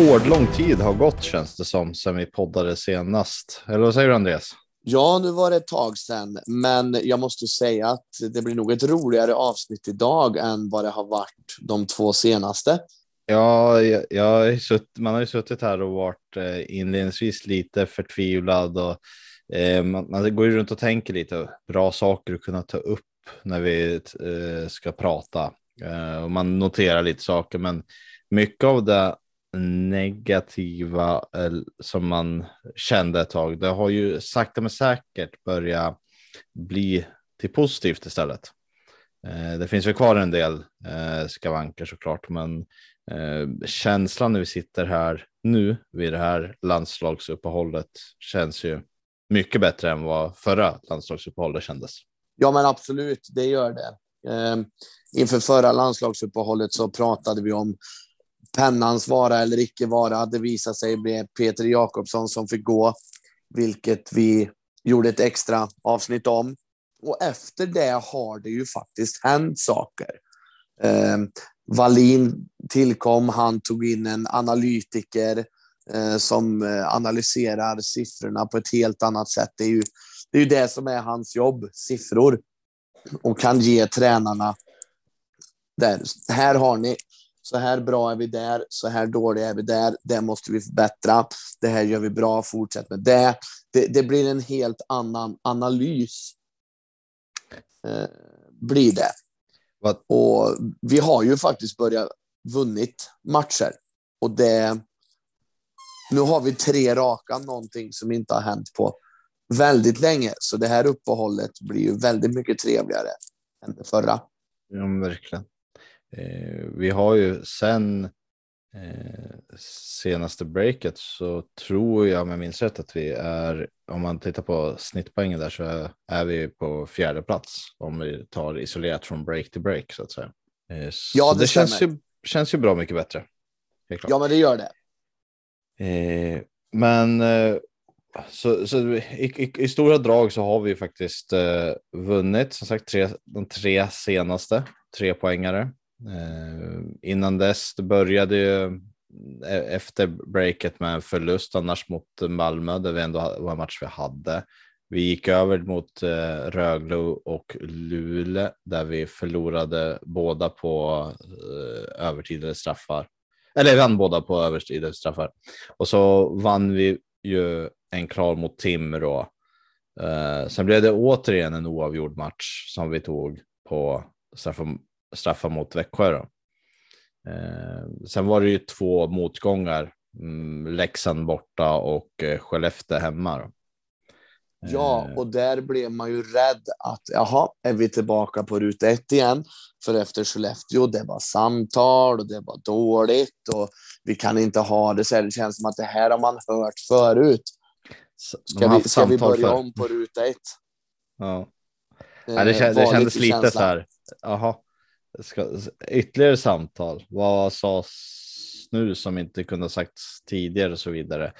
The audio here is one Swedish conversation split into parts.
Rekordlång tid har gått känns det som sen vi poddade senast. Eller vad säger du Andreas? Ja, nu var det ett tag sedan, men jag måste säga att det blir nog ett roligare avsnitt idag än vad det har varit de två senaste. Ja, jag, jag man har ju suttit här och varit eh, inledningsvis lite förtvivlad och eh, man, man, går ju runt och tänker lite bra saker att kunna ta upp när vi eh, ska prata eh, och man noterar lite saker, men mycket av det negativa eh, som man kände ett tag. Det har ju sakta men säkert börjat bli till positivt istället. Eh, det finns väl kvar en del eh, skavanker såklart, men känslan när vi sitter här nu vid det här landslagsuppehållet känns ju mycket bättre än vad förra landslagsuppehållet kändes. Ja, men absolut, det gör det. Inför förra landslagsuppehållet så pratade vi om pennans vara eller icke vara. Det visade sig bli Peter Jakobsson som fick gå, vilket vi gjorde ett extra avsnitt om. Och efter det har det ju faktiskt hänt saker. Eh, Wallin tillkom, han tog in en analytiker eh, som eh, analyserar siffrorna på ett helt annat sätt. Det är ju det, är ju det som är hans jobb, siffror. Och kan ge tränarna där. Här har ni så här bra är vi där, så här dåliga är vi där, det måste vi förbättra, det här gör vi bra, fortsätt med det. Det, det blir en helt annan analys. Eh, blir det. What? Och vi har ju faktiskt börjat vunnit matcher och det. Nu har vi tre raka, någonting som inte har hänt på väldigt länge, så det här uppehållet blir ju väldigt mycket trevligare än det förra. Ja, verkligen. Eh, vi har ju sen eh, senaste breaket så tror jag med minns rätt att vi är, om man tittar på snittpoängen där så är, är vi på fjärde plats om vi tar isolerat från break till break så att säga. Eh, ja, det, det känns, ju, känns ju bra mycket bättre. Ja, men det gör det. Eh, men eh, så, så i, i, i, stora drag så har vi faktiskt eh, vunnit som sagt tre, de tre senaste tre poängare. Eh, innan dess, det började ju eh, efter breaket med en förlust annars mot Malmö, där vi ändå var en match vi hade. Vi gick över mot eh, Rögle och Luleå där vi förlorade båda på eh, övertid eller straffar. Eller vann båda på övertid eller straffar. Och så vann vi ju en klar mot Timrå. Eh, sen blev det återigen en oavgjord match som vi tog på straffar straffar mot Växjö. Då. Eh, sen var det ju två motgångar, mm, Leksand borta och eh, Skellefteå hemma. Då. Ja, eh. och där blev man ju rädd att jaha, är vi tillbaka på ruta ett igen? För efter Skellefteå, det var samtal och det var dåligt och vi kan inte ha det så här. Det känns som att det här har man hört förut. Ska, vi, ska vi börja för. om på ruta ett? Ja. ja det, känd, det kändes lite så här. Jaha, Ska, ytterligare samtal. Vad sades nu som inte kunde sagts tidigare och så vidare.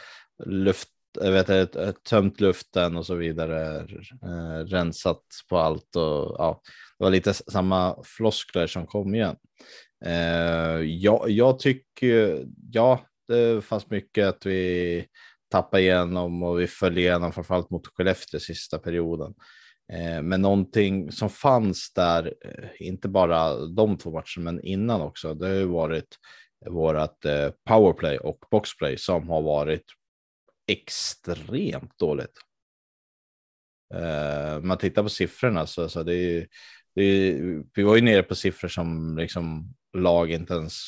Luft, jag tömt luften och så vidare, eh, rensat på allt och ja, det var lite samma floskler som kom igen. Eh, jag, jag tycker, ja, det fanns mycket att vi tappade igenom och vi föll igenom framförallt mot Skellefteå sista perioden. Eh, men någonting som fanns där, eh, inte bara de två matcherna, men innan också, det har ju varit vårat eh, powerplay och boxplay som har varit extremt dåligt. Man tittar på siffrorna så, så det är, det är, vi var ju nere på siffror som liksom lag inte ens,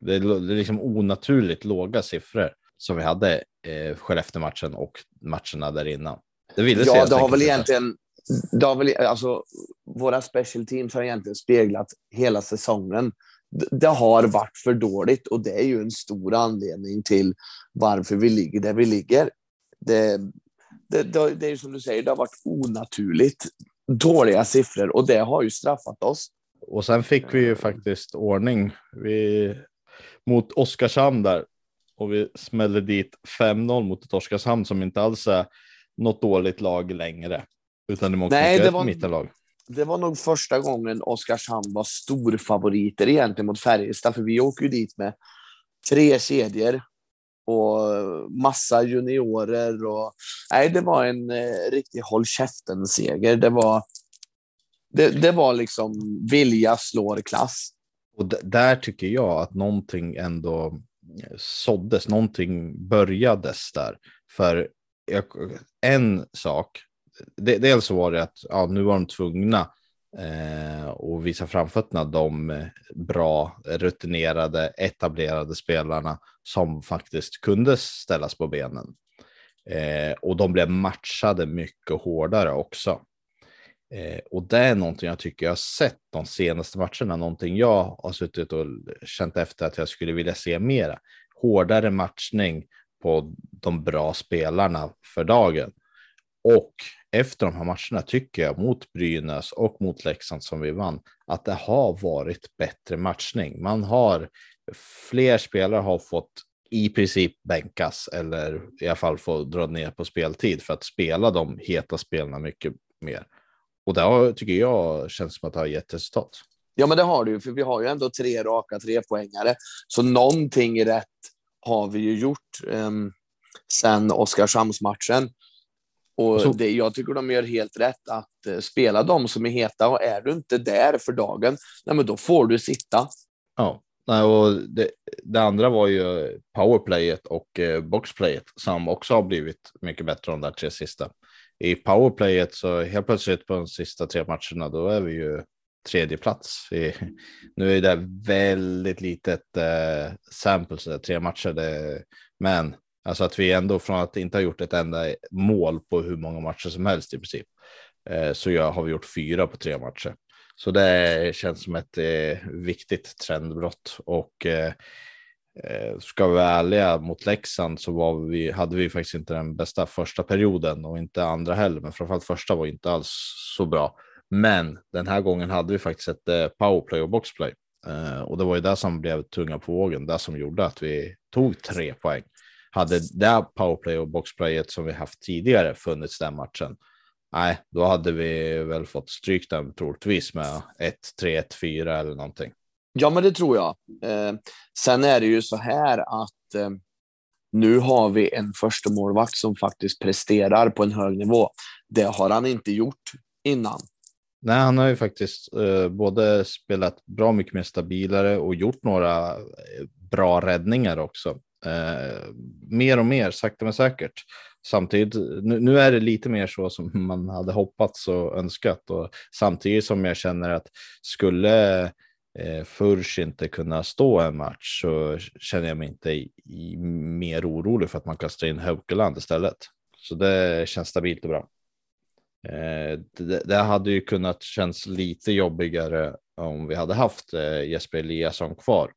det är, det är liksom onaturligt låga siffror som vi hade eh, Skellefteå-matchen och matcherna där innan. Det ja, det har väl egentligen väl, alltså, våra special teams har egentligen speglat hela säsongen. Det har varit för dåligt och det är ju en stor anledning till varför vi ligger där vi ligger. Det, det, det, det är ju som du säger, det har varit onaturligt dåliga siffror och det har ju straffat oss. Och sen fick vi ju faktiskt ordning vi, mot Oskarshamn där och vi smällde dit 5-0 mot ett Oskarshamn som inte alls är något dåligt lag längre. Utan det måste Nej, det var, mittenlag. Det var nog första gången Oskarshamn var storfavoriter egentligen mot Färjestad, för vi åker ju dit med tre kedjor och massa juniorer. Och, nej, det var en eh, riktig håll käften-seger. Det var, det, det var liksom vilja slår klass. Och där tycker jag att någonting ändå såddes, någonting börjades där. För jag, en sak, det, dels så var det att ja, nu var de tvungna eh, att visa framfötterna de bra, rutinerade, etablerade spelarna som faktiskt kunde ställas på benen. Eh, och de blev matchade mycket hårdare också. Eh, och det är någonting jag tycker jag har sett de senaste matcherna, någonting jag har suttit och känt efter att jag skulle vilja se mera. Hårdare matchning på de bra spelarna för dagen. Och efter de här matcherna tycker jag mot Brynäs och mot Leksand som vi vann att det har varit bättre matchning. Man har fler spelare har fått i princip bänkas eller i alla fall få dra ner på speltid för att spela de heta spelarna mycket mer. Och det har, tycker jag känns som att det har gett resultat. Ja, men det har du ju, för vi har ju ändå tre raka trepoängare, så någonting rätt har vi ju gjort um, sen Oskarshamnsmatchen. Och så... det, jag tycker de gör helt rätt att uh, spela de som är heta och är du inte där för dagen, nej, men då får du sitta. Ja, nej, och det, det andra var ju powerplayet och uh, boxplayet som också har blivit mycket bättre de där tre sista. I powerplayet så helt plötsligt på de sista tre matcherna, då är vi ju tredje plats. I, nu är det väldigt litet eh, sample, så tre matcher. Det, men alltså att vi ändå från att inte ha gjort ett enda mål på hur många matcher som helst i princip. Eh, så har vi gjort fyra på tre matcher. Så det känns som ett eh, viktigt trendbrott och eh, ska vi vara ärliga mot Leksand så var vi, hade vi faktiskt inte den bästa första perioden och inte andra heller, men framförallt första var inte alls så bra. Men den här gången hade vi faktiskt ett powerplay och boxplay. Och det var ju det som blev tunga på vågen, det som gjorde att vi tog tre poäng. Hade det powerplay och boxplayet som vi haft tidigare funnits den matchen, nej, då hade vi väl fått stryk den troligtvis med 1-3, 1-4 eller någonting. Ja, men det tror jag. Eh, sen är det ju så här att eh, nu har vi en första målvakt som faktiskt presterar på en hög nivå. Det har han inte gjort innan. Nej, han har ju faktiskt eh, både spelat bra mycket mer stabilare och gjort några eh, bra räddningar också. Eh, mer och mer, sakta men säkert. Samtidigt, nu, nu, är det lite mer så som man hade hoppats och önskat och samtidigt som jag känner att skulle eh, Furs inte kunna stå en match så känner jag mig inte i, i, mer orolig för att man kastar in Haukeland istället. Så det känns stabilt och bra. Eh, det, det, hade ju kunnat känns lite jobbigare om vi hade haft eh, Jesper Eliasson kvar.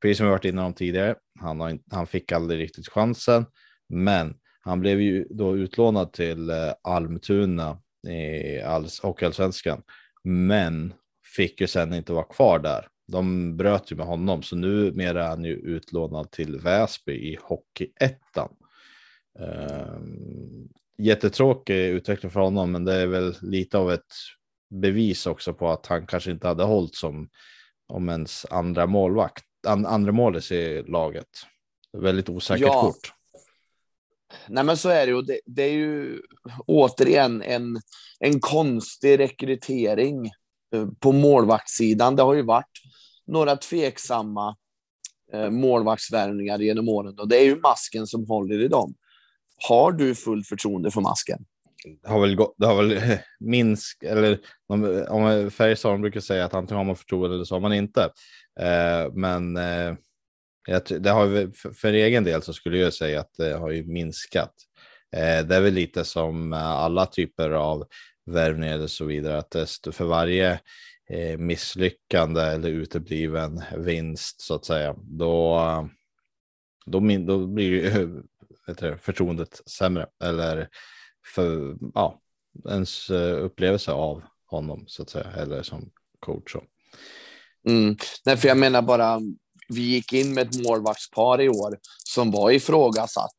Precis som vi varit inne om tidigare, han, har, han fick aldrig riktigt chansen, men han blev ju då utlånad till eh, Almtuna i Hockeyallsvenskan, men fick ju sen inte vara kvar där. De bröt ju med honom, så nu är han ju utlånad till Väsby i Hockeyettan. Um, jättetråkig utveckling för honom, men det är väl lite av ett bevis också på att han kanske inte hade hållit som om ens andra målvakt, an, andra målis i laget. Väldigt osäkert ja. kort. Nej, men så är det ju. Det, det är ju återigen en, en konstig rekrytering eh, på målvaktssidan. Det har ju varit några tveksamma eh, målvaktsvärvningar genom åren och det är ju masken som håller i dem. Har du fullt förtroende för masken? Det har väl, gått, det har väl minsk, eller om Färjestad brukar säga att antingen har man förtroende eller så har man inte. Eh, men eh, det har för, egen del så skulle jag säga att det har ju minskat. Eh, det är väl lite som alla typer av värvningar och så vidare, att för varje misslyckande eller utebliven vinst så att säga, då, då, då blir ju det, förtroendet sämre eller för ja, ens upplevelse av honom så att säga eller som coach. Mm. Nej, för jag menar bara, vi gick in med ett målvaktspar i år som var ifrågasatt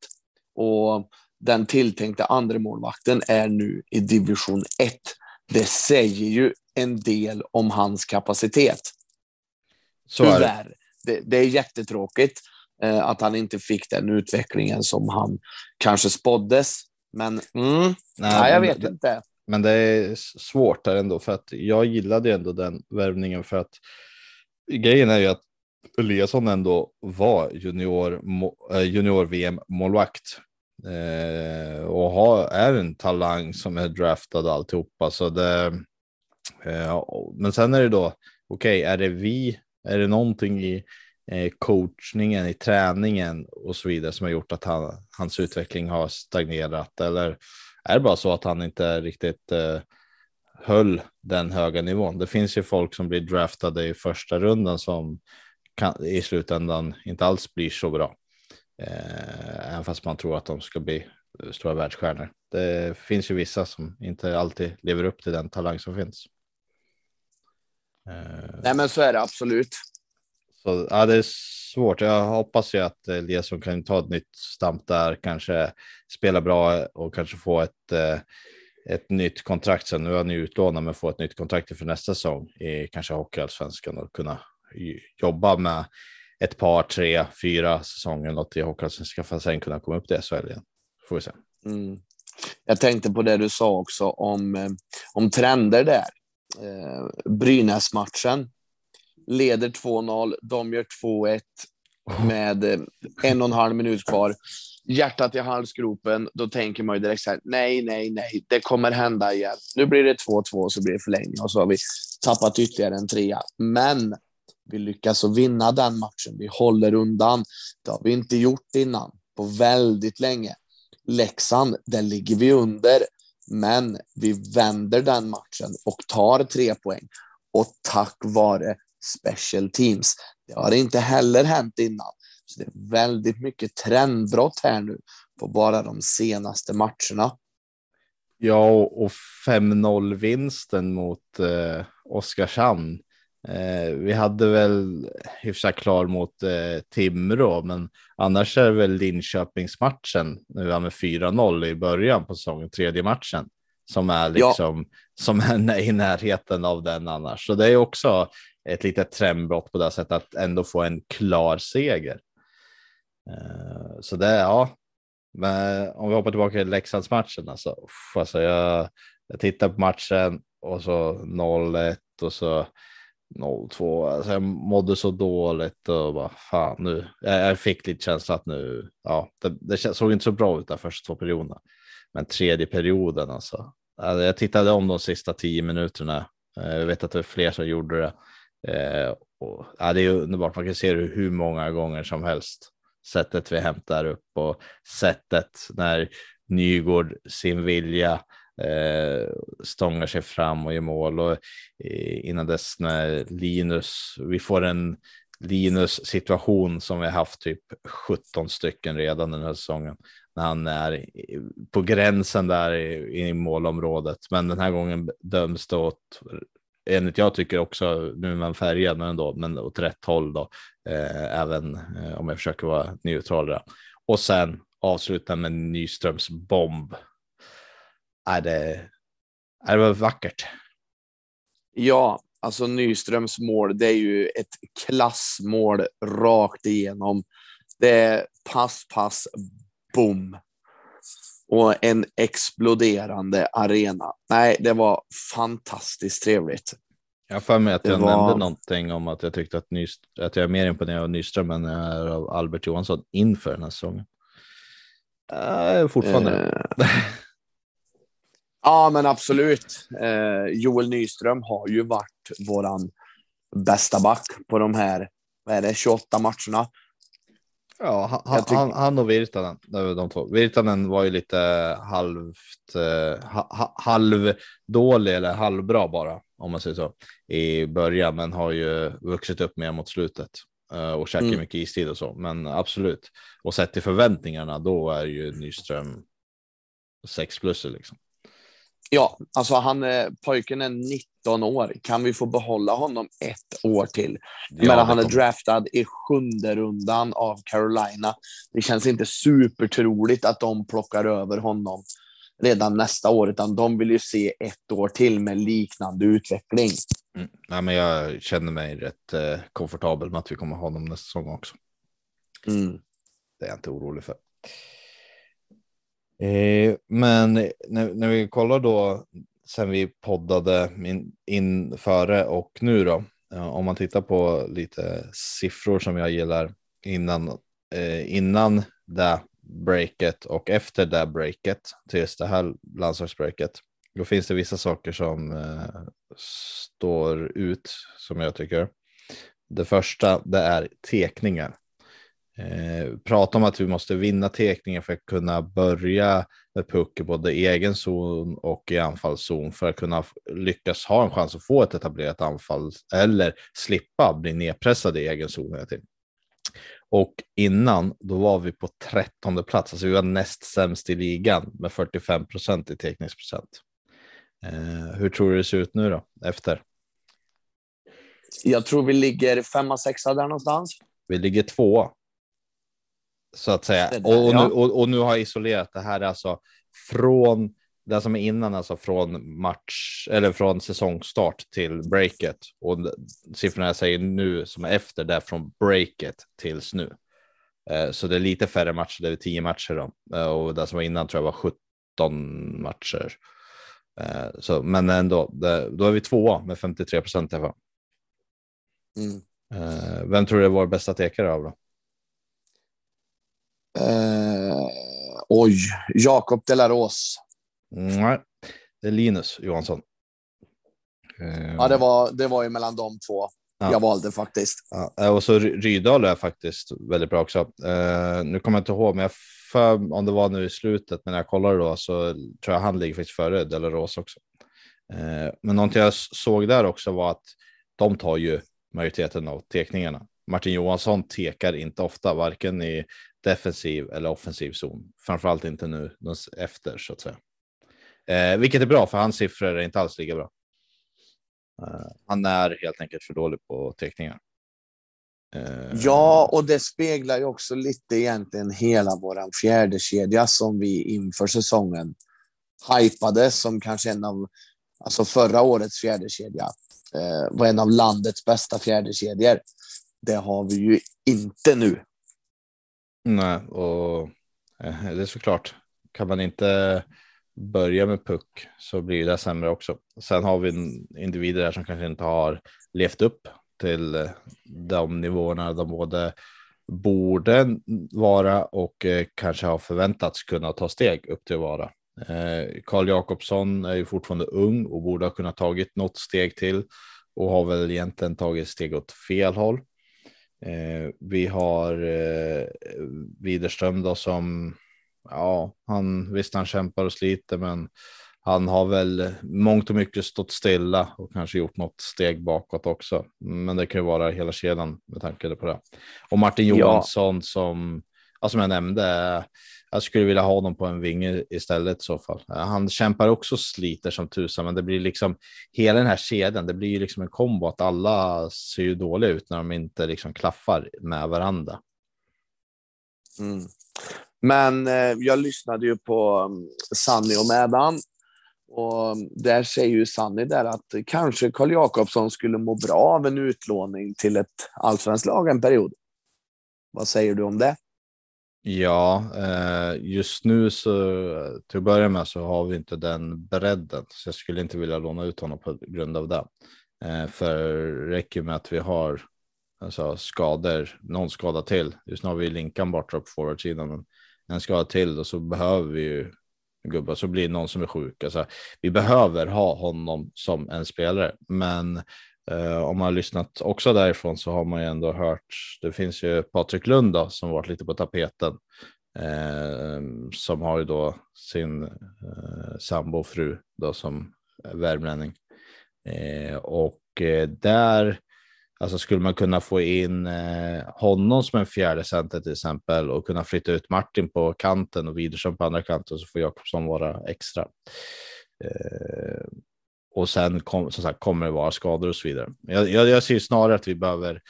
och den tilltänkta andra målvakten är nu i division 1. Det säger ju en del om hans kapacitet. Så Tyvärr. det, det är jättetråkigt eh, att han inte fick den utvecklingen som han kanske spåddes. Men mm, nej, nej, jag vet det, inte. Men det är svårt där ändå för att jag gillade ändå den värvningen för att grejen är ju att Eliasson ändå var junior eh, junior VM målvakt eh, och har, är en talang som är draftad alltihopa. Så det, eh, men sen är det då, okej, okay, är det vi, är det någonting i eh, coachningen, i träningen och så vidare som har gjort att han, hans utveckling har stagnerat eller är det bara så att han inte riktigt eh, höll den höga nivån? Det finns ju folk som blir draftade i första rundan som kan, i slutändan inte alls blir så bra. Eh, även fast man tror att de ska bli stora världsstjärnor. Det finns ju vissa som inte alltid lever upp till den talang som finns. Eh, Nej, men så är det absolut. Så ja, det är svårt. Jag hoppas ju att Eliasson kan ta ett nytt stamp där, kanske spela bra och kanske få ett, eh, ett nytt kontrakt sen. Nu är han ju utlånad, men få ett nytt kontrakt för nästa säsong i kanske Hockeyallsvenskan och kunna jobba med ett par, tre, fyra säsonger något i Hockeyallsvenskan för att sen kunna komma upp till SHL igen. Får vi se. Mm. Jag tänkte på det du sa också om, eh, om trender där. Eh, Brynäs-matchen leder 2-0, de gör 2-1 med eh, en och en halv minut kvar. Hjärtat i halsgropen, då tänker man ju direkt så här, nej, nej, nej, det kommer hända igen. Nu blir det 2-2 så blir det förlängning och så har vi tappat ytterligare en trea. Men vi lyckas vinna den matchen. Vi håller undan. Det har vi inte gjort innan på väldigt länge. Leksand, där ligger vi under, men vi vänder den matchen och tar tre poäng. Och tack vare special teams. Det har inte heller hänt innan. Så det är väldigt mycket trendbrott här nu på bara de senaste matcherna. Ja, och 5-0 vinsten mot eh, Oskarshamn. Eh, vi hade väl hyfsat klar mot eh, Timrå, men annars är det väl Linköpingsmatchen nu med 4-0 i början på säsongen, tredje matchen som är liksom ja. som är i närheten av den annars. Så det är också ett litet trendbrott på det sättet att ändå få en klar seger. Eh, så det ja, men om vi hoppar tillbaka till Leksandsmatchen alltså, uff, alltså jag, jag tittar på matchen och så 0-1 och så 0-2. Alltså jag mådde så dåligt och bara fan nu. Jag, jag fick lite känsla att nu, ja, det, det såg inte så bra ut de första två perioderna. Men tredje perioden alltså. alltså jag tittade om de sista tio minuterna. Eh, jag vet att det var fler som gjorde det. Eh, och, ja, det är underbart, man kan se det hur många gånger som helst. Sättet vi hämtar upp och sättet när Nygård sin vilja eh, stångar sig fram och gör mål och eh, innan dess när Linus, vi får en Linus situation som vi haft typ 17 stycken redan den här säsongen när han är på gränsen där i, i målområdet. Men den här gången döms det åt enligt jag tycker också, nu är man färgad men ändå, men åt rätt håll då, eh, även eh, om jag försöker vara neutral där. Och sen avsluta med Nyströms bomb. Är det, är det var vackert. Ja, alltså Nyströms mål, det är ju ett klassmål rakt igenom. Det är pass, pass, bom och en exploderande arena. Nej, det var fantastiskt trevligt. Jag har för mig att jag var... nämnde någonting om att jag tyckte att, Nyst att jag är mer imponerad av Nyström än jag är av Albert Johansson inför den här säsongen. Äh, fortfarande. Uh... ja, men absolut. Uh, Joel Nyström har ju varit våran bästa back på de här vad är det, 28 matcherna. Ja, han, han, han, och Virtanen, de två. Virtanen var ju lite halvt, eh, ha, halvdålig eller halvbra bara, om man säger så, i början, men har ju vuxit upp mer mot slutet eh, och käkar mm. mycket istid och så. Men absolut, och sett till förväntningarna, då är ju Nyström 6 plus liksom. Ja, alltså han, pojken är 19 år. Kan vi få behålla honom ett år till? Ja, Men han är draftad i sjunde rundan av Carolina. Det känns inte supertroligt att de plockar över honom redan nästa år, utan de vill ju se ett år till med liknande utveckling. Mm. Ja, men jag känner mig rätt eh, komfortabel med att vi kommer ha honom nästa säsong också. Mm. Det är jag inte orolig för. Eh, men när, när vi kollar då sen vi poddade in, in före och nu då. Eh, om man tittar på lite siffror som jag gillar innan, eh, innan det breaket och efter det breaket tills det här landslagsbreaket. Då finns det vissa saker som eh, står ut som jag tycker. Det första det är tekningar. Eh, prata om att vi måste vinna tekningen för att kunna börja med puck i både egen zon och i anfallszon för att kunna lyckas ha en chans att få ett etablerat anfall eller slippa bli nedpressad i egen zon hela tiden. Och innan då var vi på trettonde plats, alltså vi var näst sämst i ligan med 45 procent i tekningsprocent. Eh, hur tror du det ser ut nu då efter? Jag tror vi ligger femma, sexa där någonstans. Vi ligger två så att säga. Där, och, och, nu, och, och, nu, har jag isolerat det här alltså från det som är innan, alltså från match eller från säsongstart till breaket. Och siffrorna jag säger nu som är efter det från breaket tills nu. Eh, så det är lite färre matcher, det är tio matcher då. Eh, och det som var innan tror jag var 17 matcher. Eh, så, men ändå, då är vi tvåa med 53 procent i alla fall. Mm. Vem tror du är vår bästa tekare av då? Eh, oj, Jakob Delaros. Nej, det är Linus Johansson. Eh, ja, det var, det var ju mellan de två. Ja. Jag valde faktiskt. Ja, och så Rydahl är faktiskt väldigt bra också. Uh, nu kommer jag inte ihåg, men jag för, om det var nu i slutet, men när jag kollade då så tror jag han ligger faktiskt före Delaros också. Uh, men någonting jag såg där också var att de tar ju majoriteten av tekningarna. Martin Johansson tekar inte ofta, varken i defensiv eller offensiv zon. Framförallt inte nu efter så att säga. Eh, vilket är bra för hans siffror är inte alls lika bra. Eh, han är helt enkelt för dålig på teckningar. Eh, ja, och det speglar ju också lite egentligen hela våran fjärde kedja som vi inför säsongen hypade som kanske en av, alltså förra årets fjärde kedja eh, var en av landets bästa fjärde kedjor. Det har vi ju inte nu. Nej, och eh, det är såklart. Kan man inte börja med puck så blir det sämre också. Sen har vi individer där som kanske inte har levt upp till eh, de nivåerna de både borde vara och eh, kanske har förväntats kunna ta steg upp till att vara. Karl Jakobsson är ju fortfarande ung och borde ha kunnat tagit något steg till och har väl egentligen tagit steg åt fel håll. Eh, vi har eh, Widerström då som, ja, han visst han kämpar och sliter, men han har väl mångt och mycket stått stilla och kanske gjort något steg bakåt också. Men det kan ju vara hela kedjan med tanke på det. Och Martin Johansson ja. som, ja, som jag nämnde, jag skulle vilja ha honom på en vinge istället i så fall. Eh, han kämpar också sliter som tusan, men det blir liksom hela den här kedjan. Det blir ju liksom en kombo att alla ser ju dåliga ut när de inte liksom klaffar med varandra. Mm. Men eh, jag lyssnade ju på um, Sanny och Mädan och mm, där säger ju Sanny där att kanske Karl Jakobsson skulle må bra av en utlåning till ett allsvenskt lag en period. Vad säger du om det? Ja, eh, just nu så till att börja med så har vi inte den bredden, så jag skulle inte vilja låna ut honom på grund av det. Eh, för det räcker med att vi har alltså, skador, någon skada till. Just nu har vi Linkan borta på forwardsidan, men en skada till och så behöver vi ju gubbar så blir det någon som är sjuk. Alltså, vi behöver ha honom som en spelare, men Eh, om man har lyssnat också därifrån så har man ju ändå hört, det finns ju Patrik Lund då, som varit lite på tapeten. eh, som har ju då sin eh, sambo fru då som värmlänning. Eh, och eh, där alltså skulle man kunna få in eh, honom som en fjärde center till exempel och kunna flytta ut Martin på kanten och Widerström på andra kanten så får Jakobsson vara extra. Och sen kom, som sagt, kommer det vara skador och så vidare. Jag, jag, jag ser snarare att vi behöver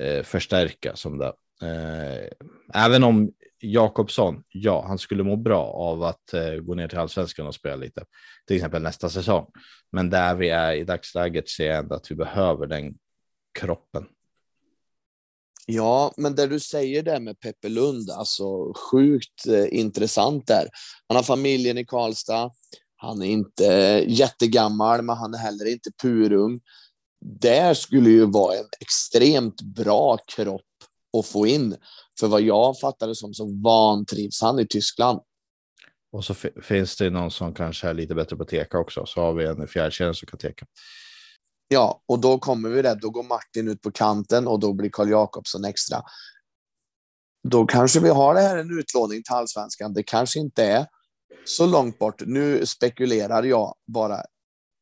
eh, förstärka som det. Eh, även om Jakobsson, ja, han skulle må bra av att eh, gå ner till allsvenskan och spela lite, till exempel nästa säsong. Men där vi är i dagsläget ser jag ändå att vi behöver den kroppen. Ja, men det du säger där med Peppe Lund, alltså sjukt eh, intressant där. Han har familjen i Karlstad. Han är inte jättegammal, men han är heller inte purung. Det skulle ju vara en extremt bra kropp att få in. För vad jag fattade som så vantrivs han i Tyskland. Och så finns det någon som kanske är lite bättre på teka också, så har vi en fjärrkedja som kan teka. Ja, och då kommer vi där. Då går Martin ut på kanten och då blir Karl Jakobsson extra. Då kanske vi har det här en utlåning till allsvenskan. Det kanske inte är så långt bort. Nu spekulerar jag bara.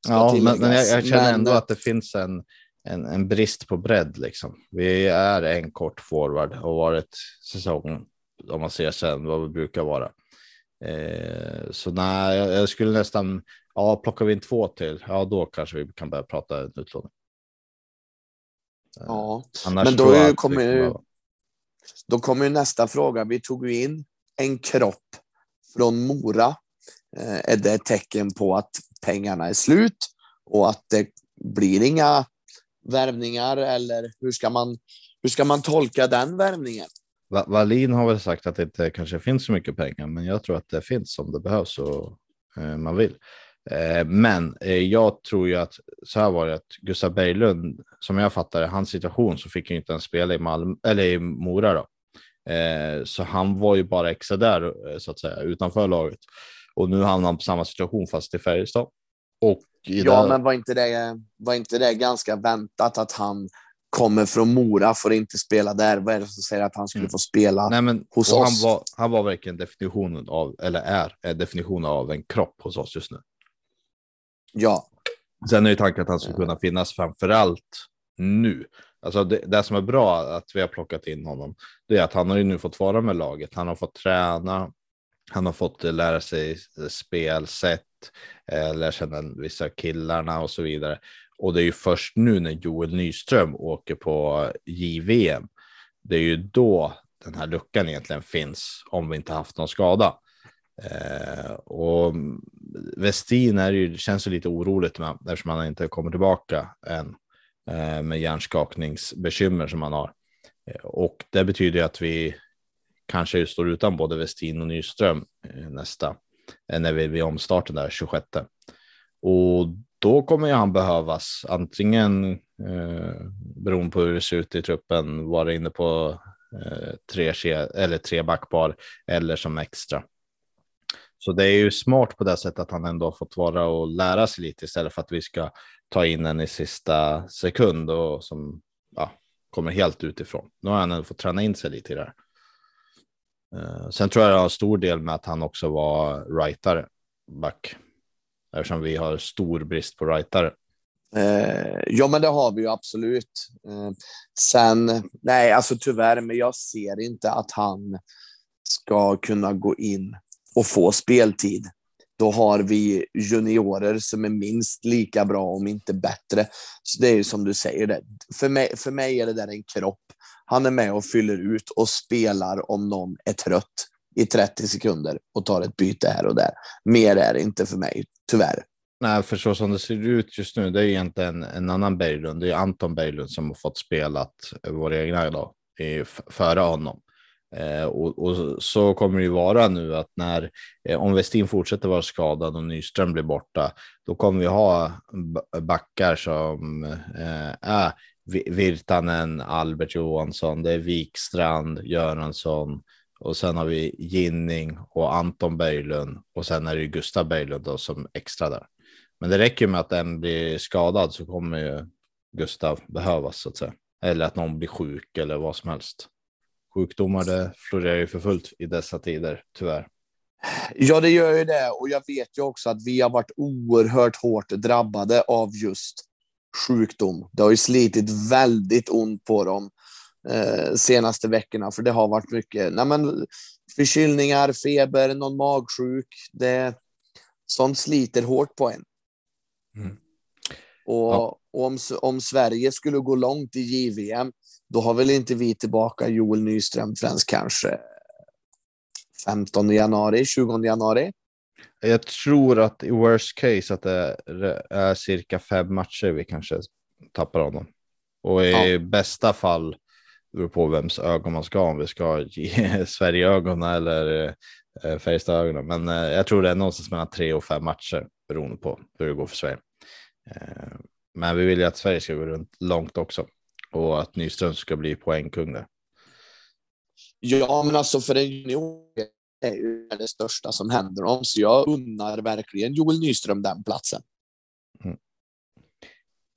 Ja, men, men jag, jag, känner men, ändå att det finns en, en, en, brist på bredd. Liksom. Vi är en kort forward och varit säsongen om man ser sen vad vi brukar vara. Eh, så nej, jag, jag skulle nästan Ja, plockar vi in två till, ja då kanske vi kan börja prata utlåning. Ja, Annars men då kommer då kommer nästa fråga. Vi tog ju in en kropp från Mora. Eh, är det ett tecken på att pengarna är slut och att det blir inga värvningar eller hur ska man, hur ska man tolka den värvningen? Wallin har väl sagt att det inte kanske finns så mycket pengar, men jag tror att det finns om det behövs och eh, man vill. Eh, men jag tror ju att så här var det att Gustav Berglund, som jag fattar hans situation, så fick han inte ens spela i, Malmö, eller i Mora. Då. Eh, så han var ju bara extra där så att säga utanför laget. Och nu hamnar han på samma situation fast i Färjestad. Och ja, där... men var inte, det, var inte det ganska väntat att han kommer från Mora, får inte spela där. Vad är det som säger att han skulle mm. få spela Nej, men, hos oss? Han var, han var verkligen definitionen av, eller är definitionen av en kropp hos oss just nu. Ja. Sen är ju tanken att han ska kunna finnas framför allt nu. Alltså det, det, som är bra att vi har plockat in honom, det är att han har ju nu fått vara med laget. Han har fått träna, han har fått lära sig spelsätt, eh, lära känna vissa killarna och så vidare. Och det är ju först nu när Joel Nyström åker på JVM, det är ju då den här luckan egentligen finns om vi inte haft någon skada. Eh, och Westin är ju, känns ju lite oroligt med eftersom han inte kommer tillbaka än Eh, med hjärnskakningsbekymmer som han har. Eh, och det betyder att vi kanske står utan både Westin och Nyström eh, nästa när vi vid omstarten där 26. Och då kommer ju han behövas antingen eh, beroende på hur det ser ut i truppen vara inne på eh, tre, eller tre backpar eller som extra. Så det är ju smart på det sättet att han ändå har fått vara och lära sig lite istället för att vi ska ta in en i sista sekund och som ja, kommer helt utifrån. Nu har han ändå fått träna in sig lite i det här. Uh, sen tror jag det har stor del med att han också var rightare back. Eftersom vi har stor brist på rightare. Uh, ja, men det har vi ju absolut. Uh, sen, nej, alltså tyvärr, men jag ser inte att han ska kunna gå in och få speltid. Då har vi juniorer som är minst lika bra, om inte bättre. Så det är ju som du säger, det. För, mig, för mig är det där en kropp. Han är med och fyller ut och spelar om någon är trött i 30 sekunder och tar ett byte här och där. Mer är det inte för mig, tyvärr. Nej, för så som det ser ut just nu, det är egentligen en annan Berglund. Det är Anton Berglund som har fått spelat vår egna idag, före honom. Eh, och, och, så kommer det ju vara nu att när eh, om Westin fortsätter vara skadad och Nyström blir borta, då kommer vi ha backar som eh, är Virtanen, Albert Johansson, det är Wikstrand, Göransson och sen har vi Ginning och Anton Berglund och sen är det Gustav Berglund då som extra där. Men det räcker med att en blir skadad så kommer ju Gustav behövas så att säga. Eller att någon blir sjuk eller vad som helst sjukdomar det florerar ju för fullt i dessa tider, tyvärr. Ja, det gör ju det. Och jag vet ju också att vi har varit oerhört hårt drabbade av just sjukdom. Det har ju slitit väldigt ont på dem eh, senaste veckorna, för det har varit mycket nej men, förkylningar, feber, någon magsjuk. Det, sånt sliter hårt på en. Mm. Och, ja. och om, om Sverige skulle gå långt i JVM, då har väl inte vi tillbaka Joel Nyström förrän kanske 15 januari, 20 januari. Jag tror att i worst case att det är cirka fem matcher vi kanske tappar honom. Och i ja. bästa fall beror på vems ögon man ska om vi ska ge Sverige ögonen eller eh, Färjestad ögonen. Men eh, jag tror det är någonstans mellan tre och fem matcher beroende på hur det går för Sverige. Eh, men vi vill ju att Sverige ska gå runt långt också och att Nyström ska bli poängkung där. Ja, men alltså för en junior är ju det största som händer om, så jag unnar verkligen Joel Nyström den platsen. Mm.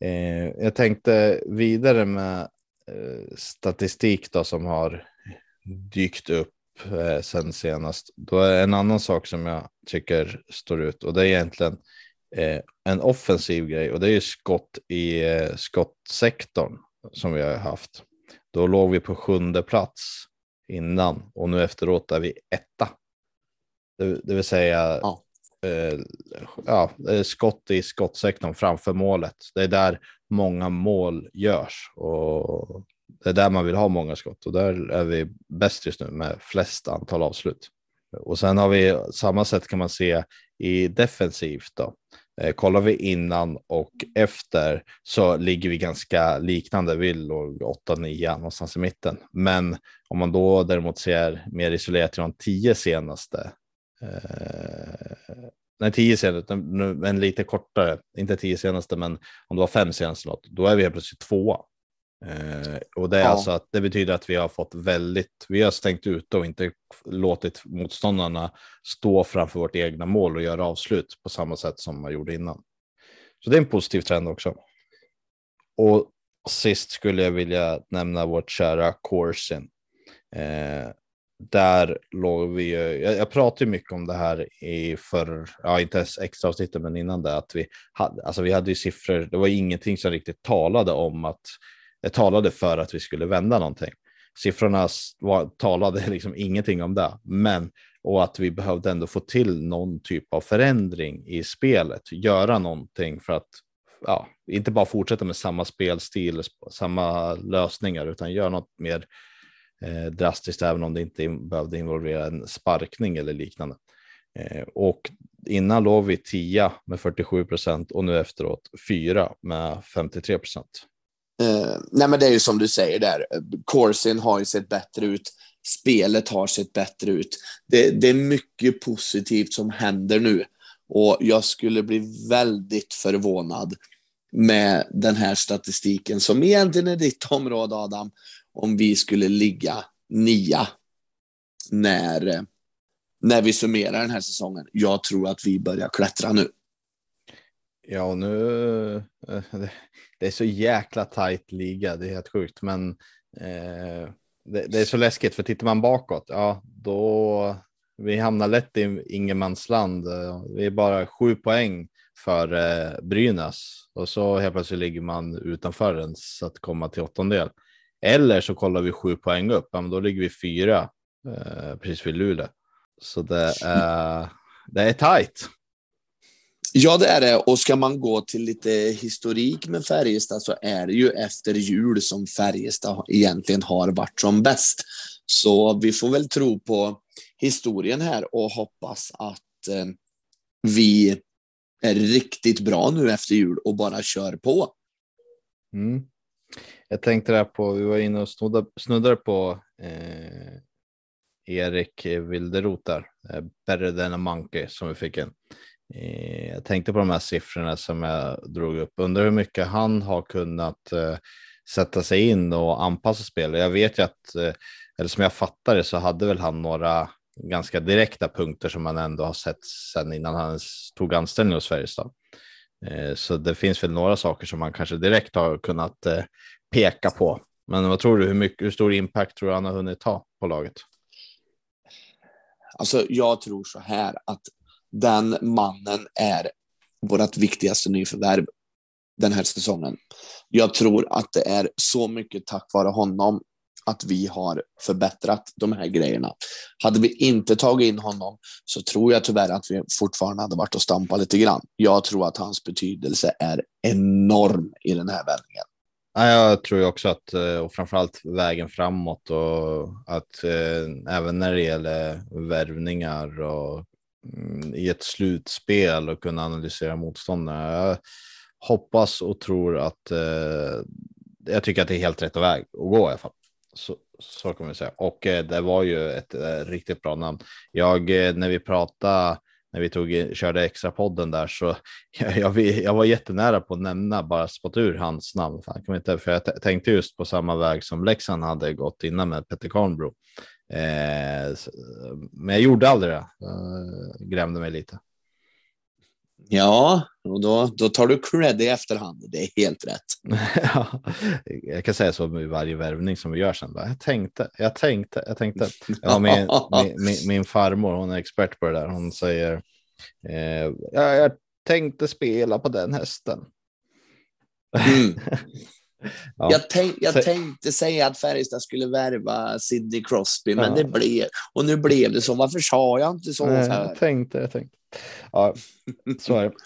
Eh, jag tänkte vidare med eh, statistik då som har dykt upp eh, sen senast. Då är en annan sak som jag tycker står ut och det är egentligen eh, en offensiv grej och det är ju skott i eh, skottsektorn som vi har haft. Då låg vi på sjunde plats innan och nu efteråt är vi etta. Det, det vill säga ja. Eh, ja, skott i skottsektorn framför målet. Det är där många mål görs och det är där man vill ha många skott och där är vi bäst just nu med flest antal avslut. Och sen har vi samma sätt kan man se i defensivt då. Eh, kollar vi innan och efter så ligger vi ganska liknande. Vi låg 8-9 någonstans i mitten. Men om man då däremot ser mer isolerat till de tio senaste. Eh, nej, tio senaste, men lite kortare. Inte tio senaste, men om det var fem senaste något, då är vi helt plötsligt tvåa. Eh, och det är ja. alltså att det betyder att vi har fått väldigt, vi har stängt ute och inte låtit motståndarna stå framför vårt egna mål och göra avslut på samma sätt som man gjorde innan. Så det är en positiv trend också. Och sist skulle jag vilja nämna vårt kära Corsin. Eh, där låg vi ju, jag, jag pratar ju mycket om det här i för, ja inte ens extra avsnittet men innan det, att vi hade, alltså vi hade ju siffror, det var ingenting som riktigt talade om att Eh, talade för att vi skulle vända någonting. Siffrorna var, talade liksom ingenting om det, men och att vi behövde ändå få till någon typ av förändring i spelet, göra någonting för att ja, inte bara fortsätta med samma spelstil, samma lösningar, utan göra något mer eh, drastiskt, även om det inte behövde involvera en sparkning eller liknande. Eh, och innan låg vi 10 med 47 procent och nu efteråt 4 med 53 procent. Uh, nej, men det är ju som du säger där. Corsin har ju sett bättre ut. Spelet har sett bättre ut. Det, det, är mycket positivt som händer nu och jag skulle bli väldigt förvånad med den här statistiken som egentligen är ditt område Adam. Om vi skulle ligga nia när, eh, när vi summerar den här säsongen. Jag tror att vi börjar klättra nu. Ja, nu. Eh, det är så jäkla tajt liga. Det är helt sjukt, men eh, det, det, är så läskigt för tittar man bakåt, ja, då vi hamnar lätt i ingenmansland. Vi är bara sju poäng för eh, Brynäs och så helt plötsligt ligger man utanför ens att komma till åttondel. Eller så kollar vi sju poäng upp, ja, men då ligger vi fyra eh, precis vid Luleå. Så det är, det är tajt. Ja, det är det. Och ska man gå till lite historik med Färjestad så är det ju efter jul som Färjestad egentligen har varit som bäst. Så vi får väl tro på historien här och hoppas att eh, vi är riktigt bra nu efter jul och bara kör på. Mm. Jag tänkte där på, vi var inne och snuddade, snuddade på eh, Erik Wilderoth där, eh, Better than a monkey som vi fick in. Eh, jag tänkte på de här siffrorna som jag drog upp. Undrar hur mycket han har kunnat eh, sätta sig in och anpassa spelet. Jag vet ju att, eh, eller som jag fattar det, så hade väl han några ganska direkta punkter som man ändå har sett sedan innan han tog anställning hos Färjestad. Eh, så det finns väl några saker som man kanske direkt har kunnat eh, peka på. Men vad tror du, hur, mycket, hur stor impact tror du han har hunnit ta på laget? Alltså, jag tror så här att den mannen är vårt viktigaste nyförvärv den här säsongen. Jag tror att det är så mycket tack vare honom att vi har förbättrat de här grejerna. Hade vi inte tagit in honom så tror jag tyvärr att vi fortfarande hade varit och stampat lite grann. Jag tror att hans betydelse är enorm i den här vändningen. jag tror också att, eh, och framförallt vägen framåt och att eh, även när det gäller värvningar och Mm, i ett slutspel och kunna analysera motståndarna. Jag hoppas och tror att eh, jag tycker att det är helt rätt väg att gå i alla fall. Så, så kan vi säga. Och eh, det var ju ett eh, riktigt bra namn. Jag, eh, när vi pratade när vi tog, eh, körde extra podden där så jag, jag, jag var jättenära på att nämna bara spott ur hans namn. Fan, kan inte, för jag tänkte just på samma väg som Leksand hade gått innan med Petter Karnbro. Eh, men jag gjorde aldrig det. Eh, grämde mig lite. Ja, och då, då tar du cred i efterhand. Det är helt rätt. ja, jag kan säga så med varje värvning som vi gör sen. Jag tänkte, jag tänkte, jag tänkte. Ja, min, min, min, min farmor, hon är expert på det där. Hon säger, eh, ja, jag tänkte spela på den hästen. Mm. Ja. Jag, tänk, jag tänkte säga att Färjestad skulle värva Sidney Crosby, men ja. det blev och nu blev det så. Varför sa jag inte så? Nej, jag tänkte, jag tänkte. Ja, så är det.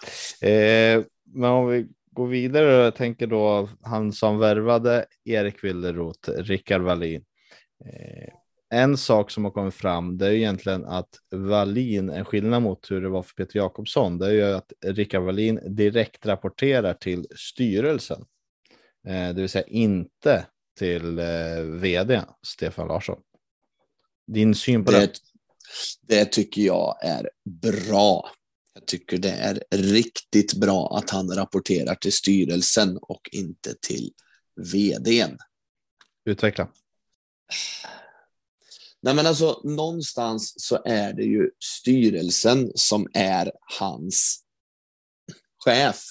Eh, men om vi går vidare och tänker då han som värvade Erik Wilderot, Rickard Wallin. Eh, en sak som har kommit fram, det är egentligen att Wallin, en skillnad mot hur det var för Peter Jakobsson, det är ju att Rickard Wallin direkt rapporterar till styrelsen. Eh, det vill säga inte till eh, vd Stefan Larsson. Din syn på det? Det, det tycker jag är bra. Jag tycker det är riktigt bra att han rapporterar till styrelsen och inte till vdn. Utveckla. Nej, men alltså någonstans så är det ju styrelsen som är hans chef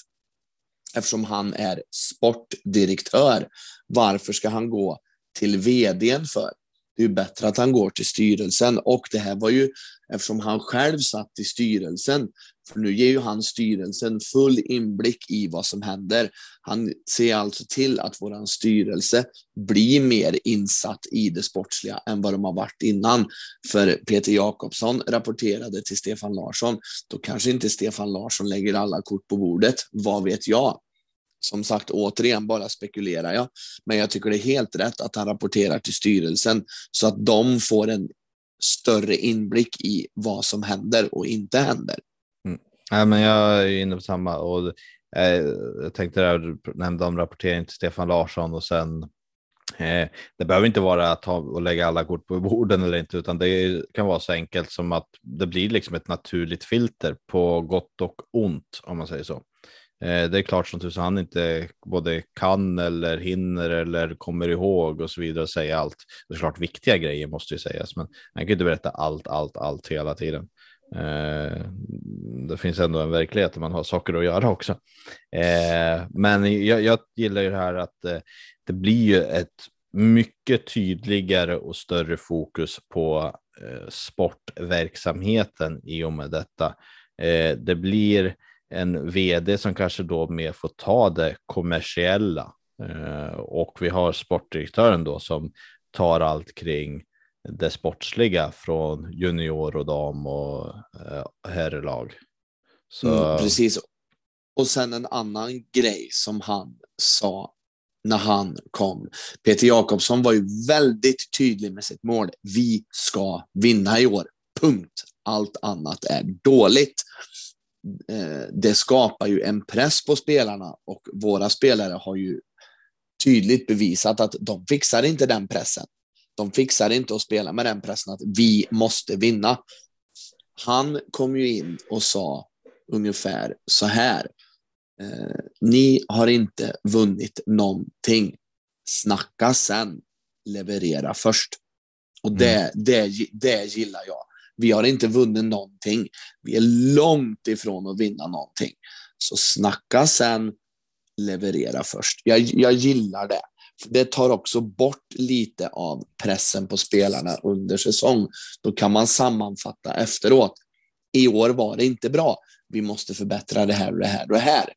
eftersom han är sportdirektör. Varför ska han gå till vdn för? Det är ju bättre att han går till styrelsen och det här var ju eftersom han själv satt i styrelsen. För nu ger ju han styrelsen full inblick i vad som händer. Han ser alltså till att vår styrelse blir mer insatt i det sportsliga än vad de har varit innan. För Peter Jakobsson rapporterade till Stefan Larsson. Då kanske inte Stefan Larsson lägger alla kort på bordet. Vad vet jag? Som sagt, återigen bara spekulerar jag. Men jag tycker det är helt rätt att han rapporterar till styrelsen så att de får en större inblick i vad som händer och inte händer. Ja, men jag är inne på samma och eh, jag tänkte där du nämnde om rapportering till Stefan Larsson och sen eh, det behöver inte vara att ta och lägga alla kort på borden eller inte, utan det kan vara så enkelt som att det blir liksom ett naturligt filter på gott och ont om man säger så. Eh, det är klart som tusan han inte både kan eller hinner eller kommer ihåg och så vidare och säga allt. Det är klart viktiga grejer måste ju sägas, men han kan inte berätta allt, allt, allt hela tiden. Eh, det finns ändå en verklighet där man har saker att göra också. Eh, men jag, jag gillar ju det här att eh, det blir ju ett mycket tydligare och större fokus på eh, sportverksamheten i och med detta. Eh, det blir en vd som kanske då mer får ta det kommersiella. Eh, och vi har sportdirektören då som tar allt kring det sportsliga från junior och dam och eh, herrlag. Så... Mm, precis. Och sen en annan grej som han sa när han kom. Peter Jakobsson var ju väldigt tydlig med sitt mål. Vi ska vinna i år. Punkt. Allt annat är dåligt. Eh, det skapar ju en press på spelarna och våra spelare har ju tydligt bevisat att de fixar inte den pressen. De fixar inte att spela med den pressen att vi måste vinna. Han kom ju in och sa ungefär så här. Eh, ni har inte vunnit någonting. Snacka sen, leverera först. Och det, mm. det, det gillar jag. Vi har inte vunnit någonting. Vi är långt ifrån att vinna någonting. Så snacka sen, leverera först. Jag, jag gillar det. Det tar också bort lite av pressen på spelarna under säsong. Då kan man sammanfatta efteråt. I år var det inte bra. Vi måste förbättra det här och det här och det här.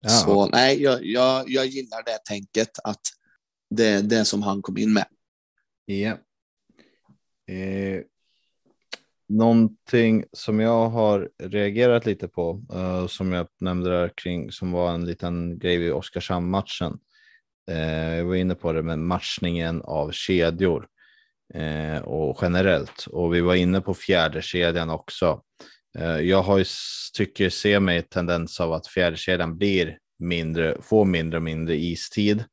Ja. Så nej, jag, jag, jag gillar det tänket att det är det som han kom in med. Ja. Eh, Någonting som jag har reagerat lite på, uh, som jag nämnde där kring, som var en liten grej vid Oskarshamn-matchen. Eh, jag var inne på det med matchningen av kedjor eh, och generellt och vi var inne på fjärde kedjan också. Eh, jag har ju, tycker se mig tendens av att fjärde kedjan blir mindre, får mindre och mindre istid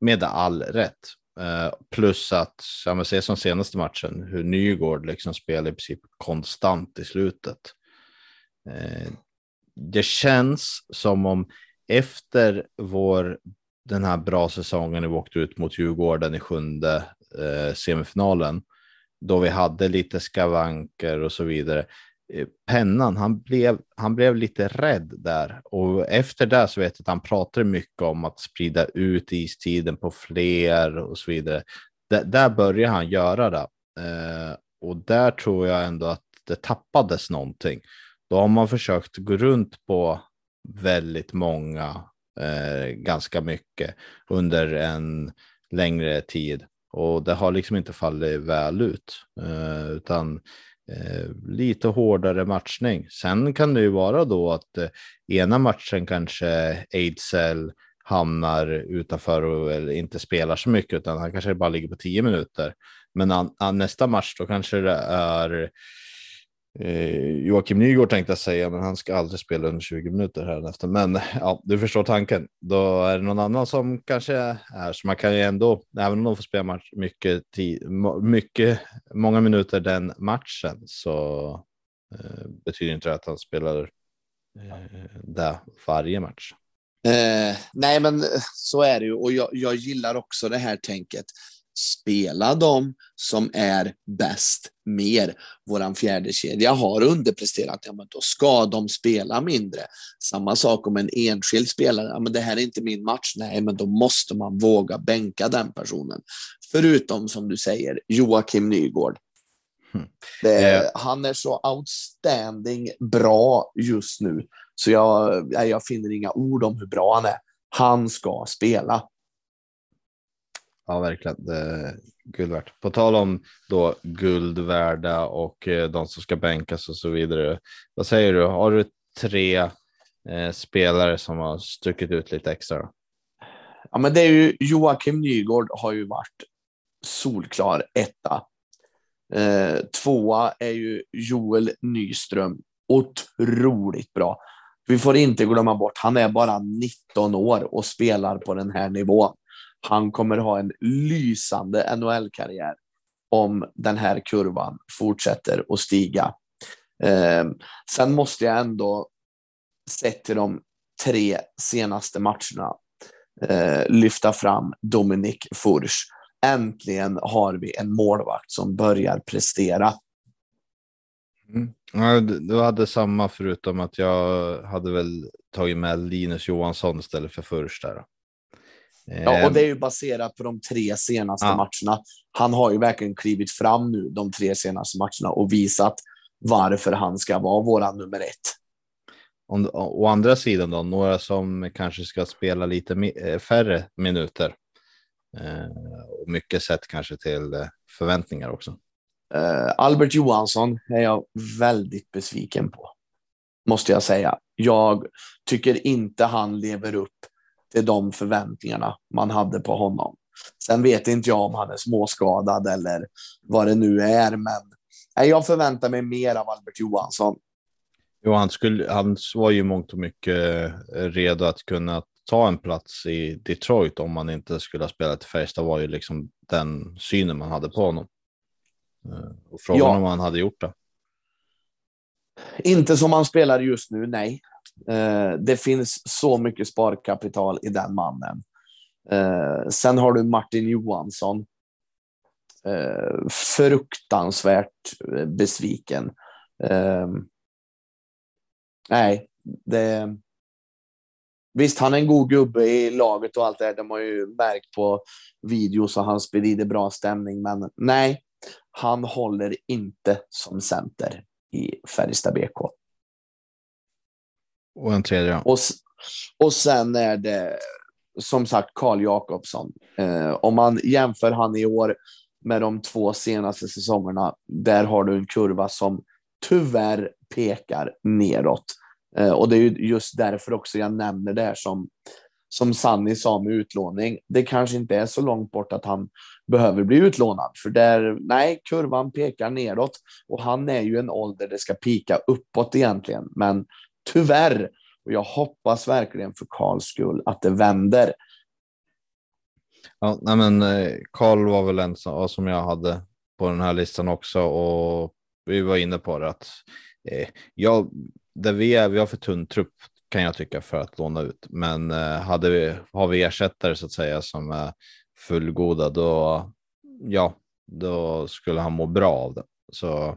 med all rätt. Eh, plus att, ja, men se som senaste matchen, hur Nygård liksom spelar i princip konstant i slutet. Eh, det känns som om efter vår, den här bra säsongen när vi åkte ut mot Djurgården i sjunde eh, semifinalen, då vi hade lite skavanker och så vidare. Eh, pennan, han blev, han blev lite rädd där och efter det så vet jag att han pratade mycket om att sprida ut istiden på fler och så vidare. D där började han göra det eh, och där tror jag ändå att det tappades någonting. Då har man försökt gå runt på väldigt många, eh, ganska mycket under en längre tid och det har liksom inte fallit väl ut eh, utan eh, lite hårdare matchning. Sen kan det ju vara då att eh, ena matchen kanske Ejdsell hamnar utanför och väl inte spelar så mycket utan han kanske bara ligger på tio minuter. Men an, an, nästa match då kanske det är Eh, Joakim Nygård tänkte jag säga, men han ska aldrig spela under 20 minuter här efter. Men ja, du förstår tanken. Då är det någon annan som kanske är så man kan ju ändå, även om de får spela match mycket, mycket, många minuter den matchen så eh, betyder inte det att han spelar eh, där varje match. Eh, nej, men så är det ju och jag, jag gillar också det här tänket spela de som är bäst mer. Våran fjärde kedja har underpresterat, ja, men då ska de spela mindre. Samma sak om en enskild spelare, ja, men det här är inte min match, nej, men då måste man våga bänka den personen. Förutom som du säger, Joakim Nygård. Hmm. Det, eh. Han är så outstanding bra just nu, så jag, jag finner inga ord om hur bra han är. Han ska spela. Ja, verkligen. Det guld värt. På tal om då guldvärda och eh, de som ska bänkas och så vidare. Vad säger du? Har du tre eh, spelare som har stuckit ut lite extra? Ja, men det är ju Joakim Nygård har ju varit solklar etta. Eh, tvåa är ju Joel Nyström. Otroligt bra. Vi får inte glömma bort, han är bara 19 år och spelar på den här nivån. Han kommer ha en lysande NHL-karriär om den här kurvan fortsätter att stiga. Eh, sen måste jag ändå, sett till de tre senaste matcherna, eh, lyfta fram Dominik Furch. Äntligen har vi en målvakt som börjar prestera. Mm. Ja, du hade samma förutom att jag hade väl tagit med Linus Johansson istället för Furch där. Ja, och ehm. det är ju baserat på de tre senaste ja. matcherna. Han har ju verkligen klivit fram nu de tre senaste matcherna och visat varför han ska vara våran nummer ett. Å, å andra sidan då, några som kanske ska spela lite eh, färre minuter. Eh, och mycket sett kanske till eh, förväntningar också. Eh, Albert Johansson är jag väldigt besviken på, måste jag säga. Jag tycker inte han lever upp till de förväntningarna man hade på honom. Sen vet inte jag om han är småskadad eller vad det nu är, men jag förväntar mig mer av Albert Johansson. Jo, han, skulle, han var ju mångt och mycket eh, redo att kunna ta en plats i Detroit om man inte skulle ha spelat i Färjestad var ju liksom den synen man hade på honom. Eh, och frågan ja. om han hade gjort det. Inte som han spelar just nu, nej. Eh, det finns så mycket sparkapital i den mannen. Eh, sen har du Martin Johansson. Eh, fruktansvärt besviken. nej, det... Visst, han är en god gubbe i laget och allt det här. De har ju märkt på videos och han sprider bra stämning, men nej, han håller inte som center i Färjestad BK. Och en tredje. Och, och sen är det som sagt Karl Jakobsson. Eh, om man jämför han i år med de två senaste säsongerna, där har du en kurva som tyvärr pekar neråt. Eh, och det är just därför också jag nämner det här som som Sanni sa med utlåning, det kanske inte är så långt bort att han behöver bli utlånad. För där, nej, kurvan pekar neråt och han är ju en ålder det ska pika uppåt egentligen. Men tyvärr, och jag hoppas verkligen för Karls skull att det vänder. Ja, nej men eh, Karl var väl en som, som jag hade på den här listan också och vi var inne på det att eh, jag, där vi är, vi har för tunn trupp kan jag tycka för att låna ut. Men eh, hade vi, har vi ersättare så att säga som är fullgoda, då, ja, då skulle han må bra av det. Så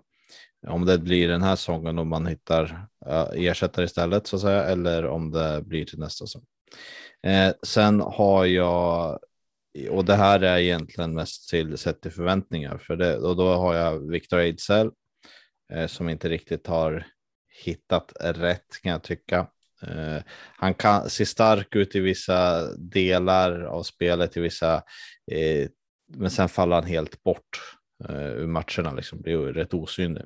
om det blir den här säsongen och man hittar uh, ersättare istället så att säga, eller om det blir till nästa säsong. Eh, sen har jag, och det här är egentligen mest till sett till förväntningar, för det, och då har jag Victor Ejdsell eh, som inte riktigt har hittat rätt kan jag tycka. Eh, han kan se stark ut i vissa delar av spelet, i vissa, eh, men sen faller han helt bort eh, ur matcherna, liksom blir rätt osynlig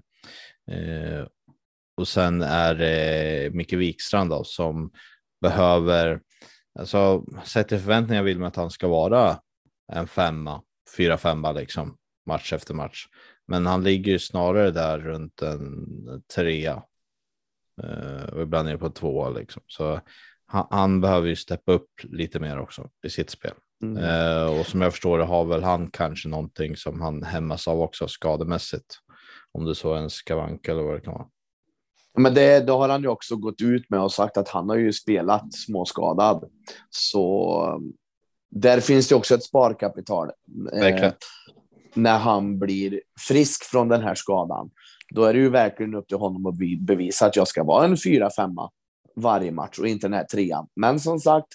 och sen är det Micke Wikstrand då, som behöver, alltså sett till förväntningar vill man att han ska vara en femma, fyra femma liksom match efter match. Men han ligger ju snarare där runt en trea Eh, och ibland är det på två liksom. Så han, han, behöver ju steppa upp lite mer också i sitt spel. Mm. Uh, och som jag förstår det har väl han kanske någonting som han hämmas av också skademässigt. Om det så är en skavank eller vad det kan vara. Men det, då har han ju också gått ut med och sagt att han har ju spelat småskadad. Så där finns det också ett sparkapital. Eh, när han blir frisk från den här skadan. Då är det ju verkligen upp till honom att bevisa att jag ska vara en fyra femma varje match och inte den här trean. Men som sagt,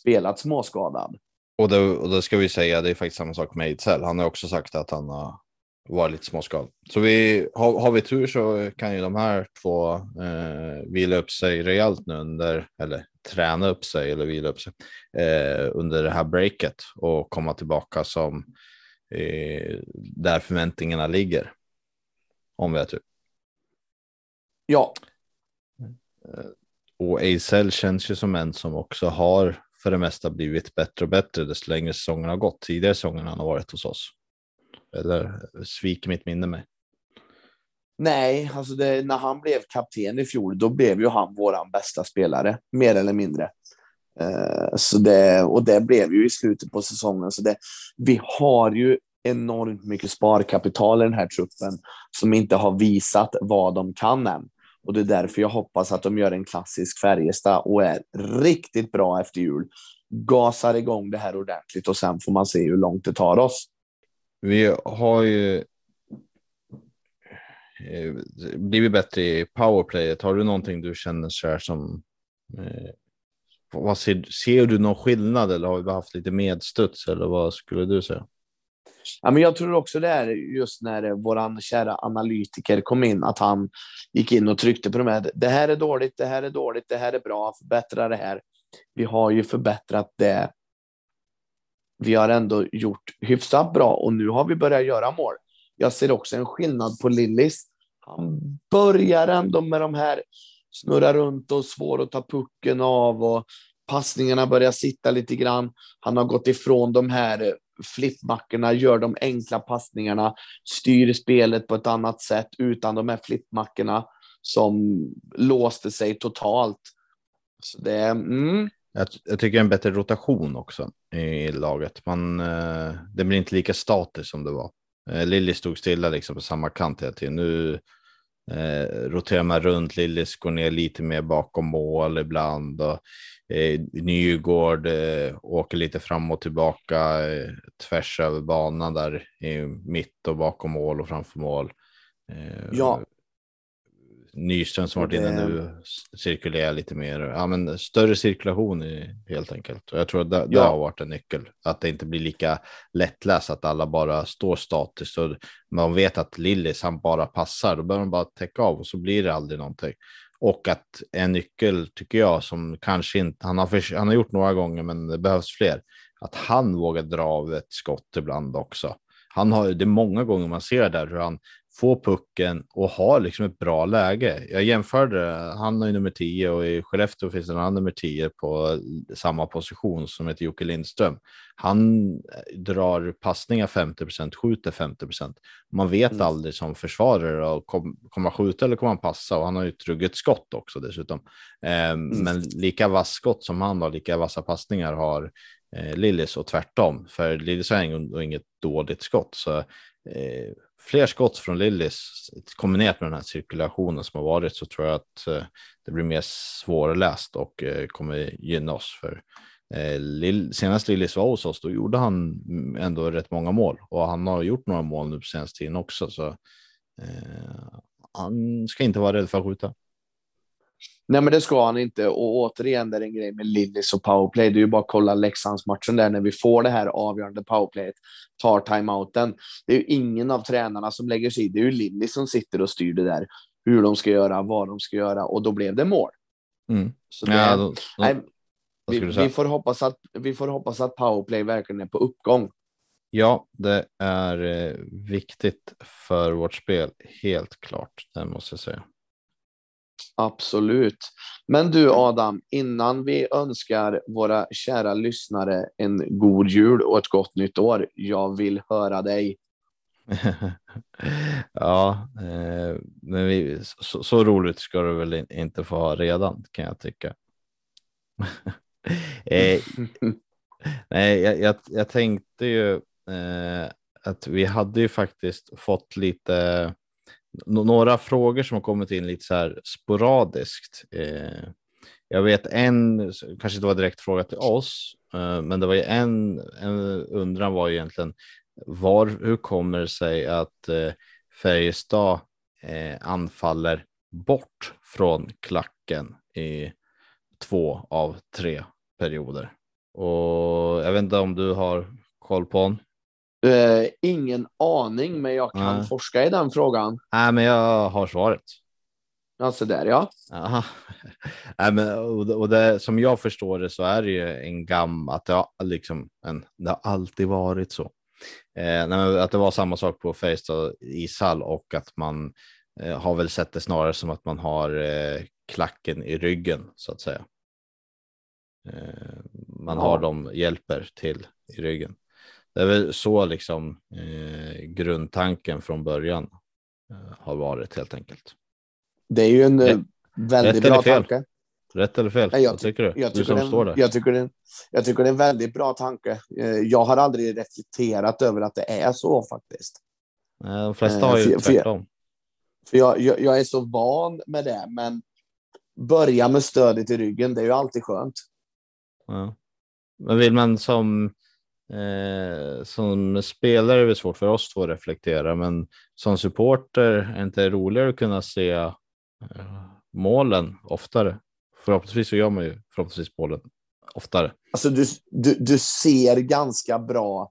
spelat småskadad. Och det, och det ska vi säga, det är faktiskt samma sak med Ejdsell. Han har också sagt att han har varit lite småskadad. Så vi, har, har vi tur så kan ju de här två eh, vila upp sig rejält nu under, eller träna upp sig eller vila upp sig eh, under det här breaket och komma tillbaka som eh, där förväntningarna ligger. Om vi har tur. Ja. Eh, och Ejsel känns ju som en som också har för det mesta blivit bättre och bättre desto längre säsongen har gått. Tidigare säsongen han har varit hos oss. Eller sviker mitt minne mig? Nej, alltså det, när han blev kapten i fjol, då blev ju han vår bästa spelare, mer eller mindre. Eh, så det, och det blev ju i slutet på säsongen. Så det, vi har ju enormt mycket sparkapital i den här truppen som inte har visat vad de kan än. Och det är därför jag hoppas att de gör en klassisk Färjestad och är riktigt bra efter jul. Gasar igång det här ordentligt och sen får man se hur långt det tar oss. Vi har ju eh, blivit bättre i powerplayet. Har du någonting du känner så här som eh, vad ser, ser du någon skillnad eller har vi haft lite medstuds eller vad skulle du säga? Ja, men jag tror också det är just när våran kära analytiker kom in, att han gick in och tryckte på de här. Det här är dåligt, det här är dåligt, det här är bra, förbättra det här. Vi har ju förbättrat det. Vi har ändå gjort hyfsat bra och nu har vi börjat göra mål. Jag ser också en skillnad på Lillis. Han börjar ändå med de här snurra runt och svår att ta pucken av och passningarna börjar sitta lite grann. Han har gått ifrån de här flippmackorna, gör de enkla passningarna, styr spelet på ett annat sätt utan de här flippmackorna som låste sig totalt. Så det, mm jag, jag tycker en bättre rotation också i laget. Man, eh, det blir inte lika statiskt som det var. Eh, Lilly stod stilla liksom på samma kant hela tiden. Nu eh, roterar man runt, Lillis går ner lite mer bakom mål ibland. Och, eh, Nygård eh, åker lite fram och tillbaka eh, tvärs över banan där i mitt och bakom mål och framför mål. Eh, ja. Nyström som varit inne nu cirkulerar lite mer. Ja, men större cirkulation i, helt enkelt. Och jag tror att det, ja. det, har varit en nyckel. Att det inte blir lika lättläst att alla bara står statiskt. Och man vet att Lillis han bara passar. Då behöver man bara täcka av och så blir det aldrig någonting. Och att en nyckel tycker jag som kanske inte, han har, för, han har gjort några gånger men det behövs fler. Att han vågar dra av ett skott ibland också. Han har, det är många gånger man ser där hur han få pucken och ha liksom ett bra läge. Jag jämförde, han har ju nummer 10 och i Skellefteå finns en annan nummer 10 på samma position som heter Jocke Lindström. Han drar passningar 50% skjuter 50% Man vet mm. aldrig som försvarare, och kom, kommer han skjuta eller kommer han passa? Och han har ju ett ruggigt skott också dessutom. Eh, mm. Men lika vass skott som han har, lika vassa passningar har eh, Lillis och tvärtom. För Lillis har inget dåligt skott. Så eh, fler skott från Lillis kombinerat med den här cirkulationen som har varit så tror jag att eh, det blir mer svårläst och eh, kommer gynna oss. För eh, Lill, senast Lillis var hos oss då gjorde han ändå rätt många mål och han har gjort några mål nu på senaste tiden också. Så eh, han ska inte vara rädd för att skjuta. Nej, men det ska han inte. Och återigen, det är en grej med Lillis och powerplay. Det är ju bara att kolla Leksandsmatchen där när vi får det här avgörande powerplayet, tar timeouten. Det är ju ingen av tränarna som lägger sig i. Det är ju Lillis som sitter och styr det där, hur de ska göra, vad de ska göra och då blev det mål. Mm. Så det, ja, då, då, nej, vi, vi, får hoppas att vi får hoppas att powerplay verkligen är på uppgång. Ja, det är eh, viktigt för vårt spel, helt klart. Det måste jag säga. Absolut. Men du Adam, innan vi önskar våra kära lyssnare en god jul och ett gott nytt år. Jag vill höra dig. ja, eh, men vi, så, så, roligt ska du väl inte få ha redan kan jag tycka. eh, nej, jag, jag, jag, tänkte ju eh, att vi hade ju faktiskt fått lite några frågor som har kommit in lite så här sporadiskt. Eh, jag vet en, kanske inte var direkt fråga till oss, eh, men det var ju en, en undran var ju egentligen var, hur kommer det sig att eh, Färjestad eh, anfaller bort från klacken i två av tre perioder? Och jag vet inte om du har koll på honom? Uh, ingen aning, men jag kan Nej. forska i den frågan. Nej, men jag har svaret. Alltså där ja. Aha. Nej, men, och, det, som jag förstår det så är det ju en gammal, att det har, liksom en, det har alltid varit så. Eh, att det var samma sak på Färjestad ishall och att man eh, har väl sett det snarare som att man har eh, klacken i ryggen så att säga. Eh, man ja. har dem hjälper till i ryggen. Det är väl så liksom eh, grundtanken från början eh, har varit helt enkelt. Det är ju en Rätt, väldigt bra tanke. Rätt eller fel? Nej, jag, Vad tycker du? Jag tycker, du som står där. Jag, tycker det, jag tycker det är en väldigt bra tanke. Eh, jag har aldrig reflekterat över att det är så faktiskt. De flesta har ju för, tvärtom. För jag, jag, jag, är så van med det, men börja med stödet i ryggen, det är ju alltid skönt. Ja. Men vill man som Eh, som spelare är det svårt för oss två att reflektera, men som supporter är det inte roligare att kunna se eh, målen oftare. Förhoppningsvis så gör man ju förhoppningsvis målen oftare. Alltså du, du, du ser ganska bra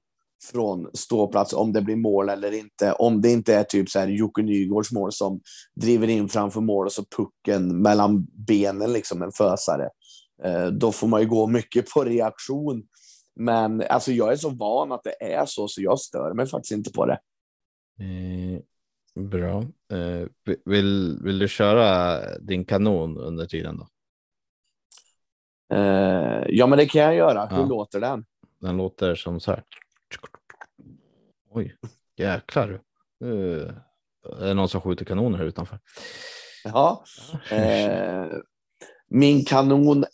från ståplats om det blir mål eller inte. Om det inte är typ så här Jocke Nygårds mål som driver in framför mål och så pucken mellan benen, liksom en fösare. Eh, då får man ju gå mycket på reaktion. Men alltså, jag är så van att det är så, så jag stör mig faktiskt inte på det. Eh, bra. Eh, vill, vill du köra din kanon under tiden då? Eh, ja, men det kan jag göra. Hur ja. låter den? Den låter som så här. Oj, jäklar. Uh, är det någon som skjuter kanoner här utanför? Ja. Eh, min kanon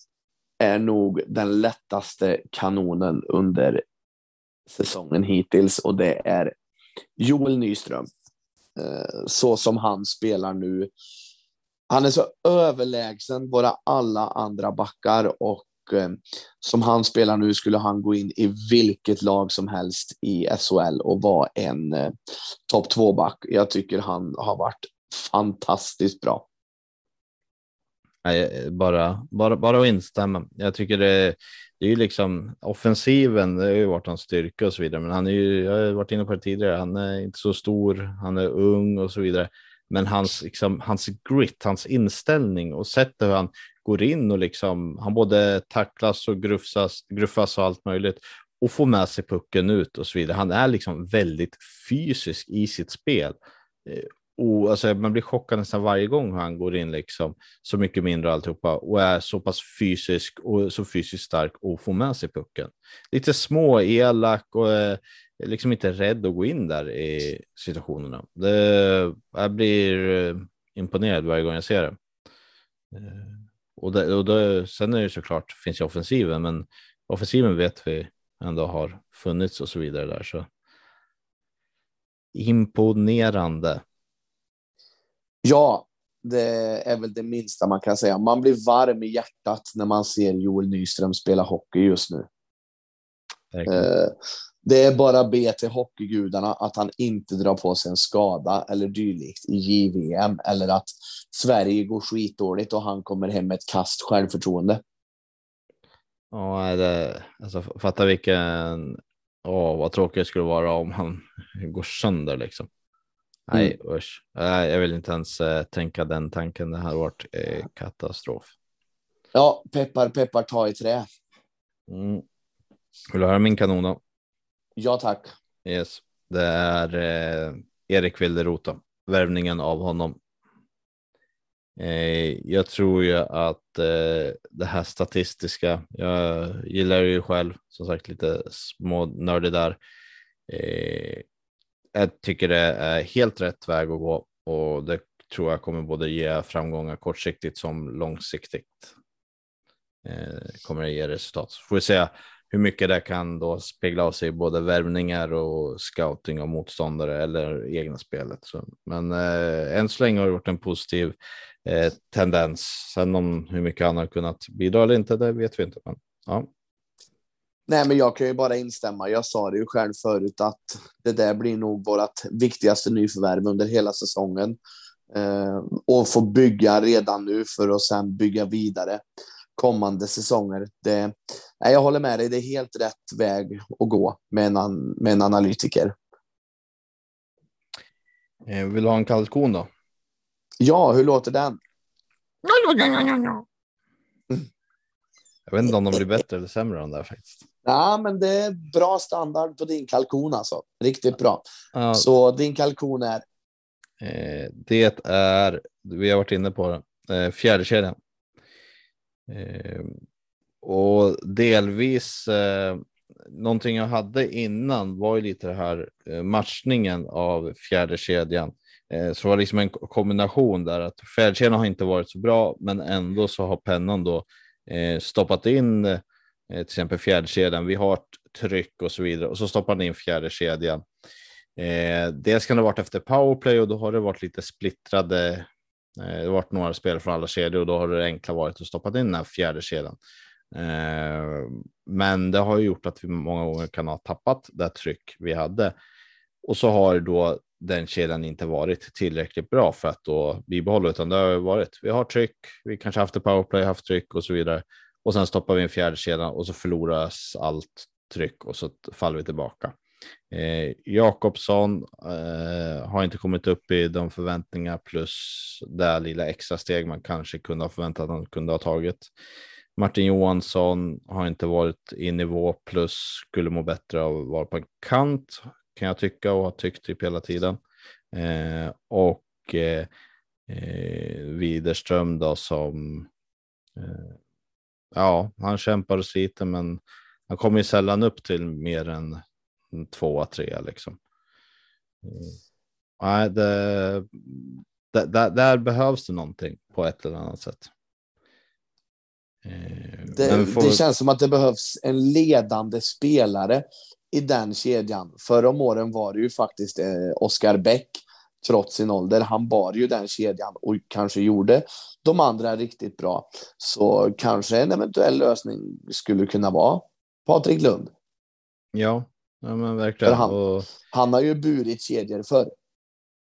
är nog den lättaste kanonen under säsongen hittills och det är Joel Nyström. Eh, så som han spelar nu. Han är så överlägsen våra alla andra backar och eh, som han spelar nu skulle han gå in i vilket lag som helst i SHL och vara en eh, topp två back. Jag tycker han har varit fantastiskt bra. Nej, bara, bara, bara att instämma. Jag tycker det, det är ju liksom offensiven, det har ju varit hans styrka och så vidare, men han är ju, jag har varit inne på det tidigare, han är inte så stor, han är ung och så vidare. Men hans, liksom, hans grit, hans inställning och sättet hur han går in och liksom, han både tacklas och gruffas, gruffas och allt möjligt och får med sig pucken ut och så vidare. Han är liksom väldigt fysisk i sitt spel. Eh, Oh, alltså man blir chockad nästan varje gång han går in liksom så mycket mindre alltihopa och är så pass fysisk och så fysiskt stark och får med sig pucken. Lite små, elak och är liksom inte rädd att gå in där i situationerna. Det, jag blir eh, imponerad varje gång jag ser det. Eh, och, det, och det, sen är det såklart finns ju offensiven, men offensiven vet vi ändå har funnits och så vidare där. Så imponerande. Ja, det är väl det minsta man kan säga. Man blir varm i hjärtat när man ser Joel Nyström spela hockey just nu. Eh, det är bara be till hockeygudarna att han inte drar på sig en skada eller dylikt i JVM eller att Sverige går skitdåligt och han kommer hem med ett kast självförtroende. Ja, det, alltså, fatta vilken, åh, vad tråkigt det skulle vara om han går sönder liksom. Nej, mm. usch. Jag vill inte ens äh, tänka den tanken. Det här har varit eh, katastrof. Ja, peppar, peppar, ta i trä. Mm. Vill du höra min kanon då? Ja, tack. Yes, det är eh, Erik Wilderota, värvningen av honom. Eh, jag tror ju att eh, det här statistiska, jag gillar ju själv, som sagt lite små nördig där. Jag tycker det är helt rätt väg att gå och det tror jag kommer både ge framgångar kortsiktigt som långsiktigt. Eh, kommer det ge resultat. Så får vi se hur mycket det kan då spegla av sig i både värvningar och scouting av motståndare eller egna spelet. Så, men eh, än så länge har det varit en positiv eh, tendens. Sen om hur mycket han har kunnat bidra eller inte, det vet vi inte. Men, ja. Nej, men jag kan ju bara instämma. Jag sa det ju själv förut att det där blir nog vårt viktigaste nyförvärv under hela säsongen. Eh, och få bygga redan nu för att sen bygga vidare kommande säsonger. Det, nej, jag håller med dig, det är helt rätt väg att gå med en, med en analytiker. Eh, vill du ha en kalkon då? Ja, hur låter den? Jag vet inte om de blir bättre eller sämre än där faktiskt. Ja, men det är bra standard på din kalkon alltså. Riktigt bra. Ja. Så din kalkon är? Eh, det är, vi har varit inne på det, eh, fjärde kedjan. Eh, och delvis eh, någonting jag hade innan var ju lite det här matchningen av fjärde kedjan. Så det var liksom en kombination där att fjärdekedjan har inte varit så bra, men ändå så har pennan då stoppat in Eh, till exempel fjärdekedjan. Vi har ett tryck och så vidare och så stoppar ni in fjärdekedjan. Eh, dels kan det ha varit efter powerplay och då har det varit lite splittrade Eh, det har varit några spelare från alla kedjor och då har det enkla varit att stoppa in den här fjärde kedjan. Eh, men det har ju gjort att vi många gånger kan ha tappat det tryck vi hade. Och så har då den kedjan inte varit tillräckligt bra för att då bibehålla, utan det har varit, vi har tryck, vi kanske haft ett powerplay, haft tryck och så vidare. Och sen stoppar vi en fjärde kedja och så förloras allt tryck och så faller vi tillbaka. Eh, Jakobsson eh, har inte kommit upp i de förväntningar plus det lilla extra steg man kanske kunde ha förväntat att han kunde ha tagit. Martin Johansson har inte varit i nivå plus skulle må bättre av att vara på en kant kan jag tycka och har tyckt typ hela tiden. Eh, och eh, eh Widerström då som eh, ja, han kämpar och sliter men han kommer ju sällan upp till mer än tvåa, trea liksom. Mm. Nej, det, det, där, där behövs det någonting på ett eller annat sätt. Eh, det, får... det, känns som att det behövs en ledande spelare i den kedjan. Förra om åren var det ju faktiskt eh, Oskar Bäck, trots sin ålder. Han bar ju den kedjan och kanske gjorde de andra riktigt bra. Så kanske en eventuell lösning skulle kunna vara Patrik Lund. Ja, Ja, men verkligen. Han, och... han har ju burit kedjor förr.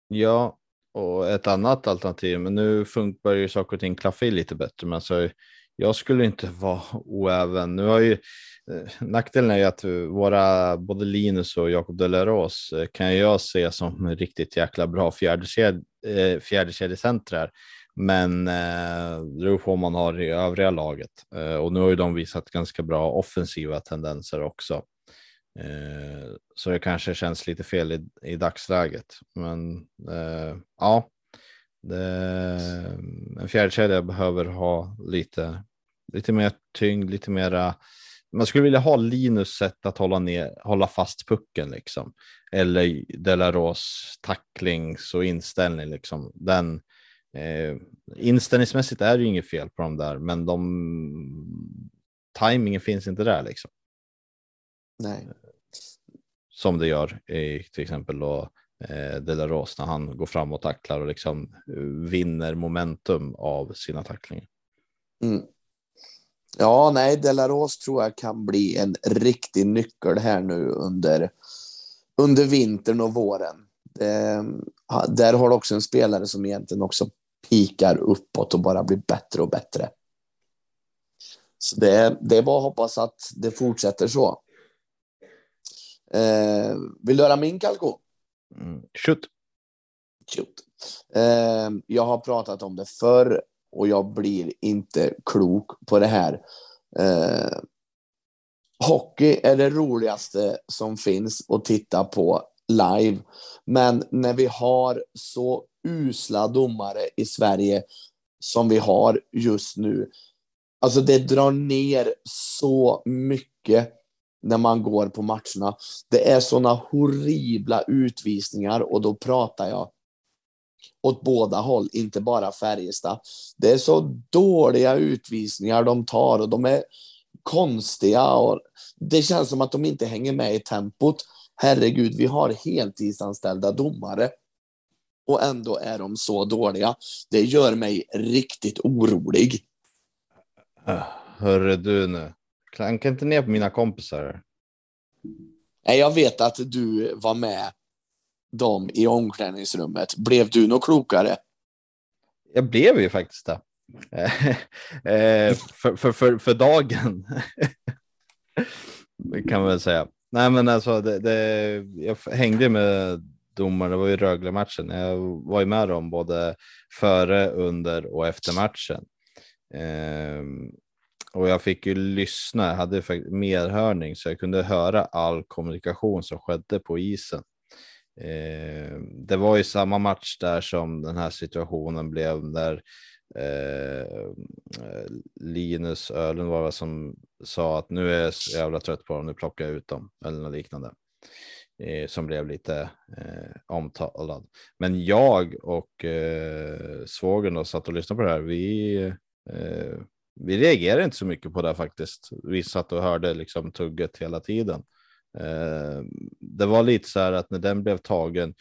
Ja, och ett annat alternativ, men nu funkar ju saker och ting klaffa i lite bättre. Men så, jag skulle inte vara oäven. Nu har ju Eh, nackdelen är ju att eh, våra både Linus och Jakob Deleros eh, kan jag se som riktigt jäkla bra fjärdeked, eh, fjärdekedjecentrar. Men eh, det beror på om man har i övriga laget eh, och nu har ju de visat ganska bra offensiva tendenser också. Eh, så det kanske känns lite fel i, i dagsläget. Men eh, ja, det, en fjärdekedja behöver ha lite, lite mer tyngd, lite mera. Man skulle vilja ha Linus sätt att hålla, ner, hålla fast pucken liksom. Eller Delaros tacklings och inställning liksom. Den, eh, inställningsmässigt är det ju inget fel på dem där, men de timingen finns inte där liksom. Nej. Som det gör i till exempel då eh, Delaros när han går fram och tacklar och liksom eh, vinner momentum av sina tacklingar. Mm. Ja, nej, Delaros tror jag kan bli en riktig nyckel här nu under, under vintern och våren. Det, där har du också en spelare som egentligen också pikar uppåt och bara blir bättre och bättre. Så det, det är bara att hoppas att det fortsätter så. Eh, vill du höra min kalkon? Mm. Shoot. Shoot. Eh, jag har pratat om det förr och jag blir inte klok på det här. Eh, hockey är det roligaste som finns att titta på live. Men när vi har så usla domare i Sverige som vi har just nu. Alltså det drar ner så mycket när man går på matcherna. Det är såna horribla utvisningar och då pratar jag åt båda håll, inte bara Färjestad. Det är så dåliga utvisningar de tar och de är konstiga och det känns som att de inte hänger med i tempot. Herregud, vi har heltidsanställda domare och ändå är de så dåliga. Det gör mig riktigt orolig. Hörru du nu, klanka inte ner på mina kompisar. Nej, jag vet att du var med dem i omklädningsrummet. Blev du något klokare? Jag blev ju faktiskt det. Eh, för, för, för, för dagen. kan man väl säga. Nej, men alltså, det, det, jag hängde med domaren. Det var ju Rögle-matchen. Jag var ju med dem både före, under och efter matchen. Ehm, och jag fick ju lyssna. Jag hade medhörning så jag kunde höra all kommunikation som skedde på isen. Eh, det var ju samma match där som den här situationen blev när eh, Linus Ölen var det som sa att nu är jag så jävla trött på dem, nu plockar jag ut dem eller något liknande. Eh, som blev lite eh, omtalad. Men jag och eh, svågern satt och lyssnade på det här. Vi, eh, vi reagerade inte så mycket på det faktiskt. Vi satt och hörde liksom tugget hela tiden. Eh, det var lite så här att när den blev tagen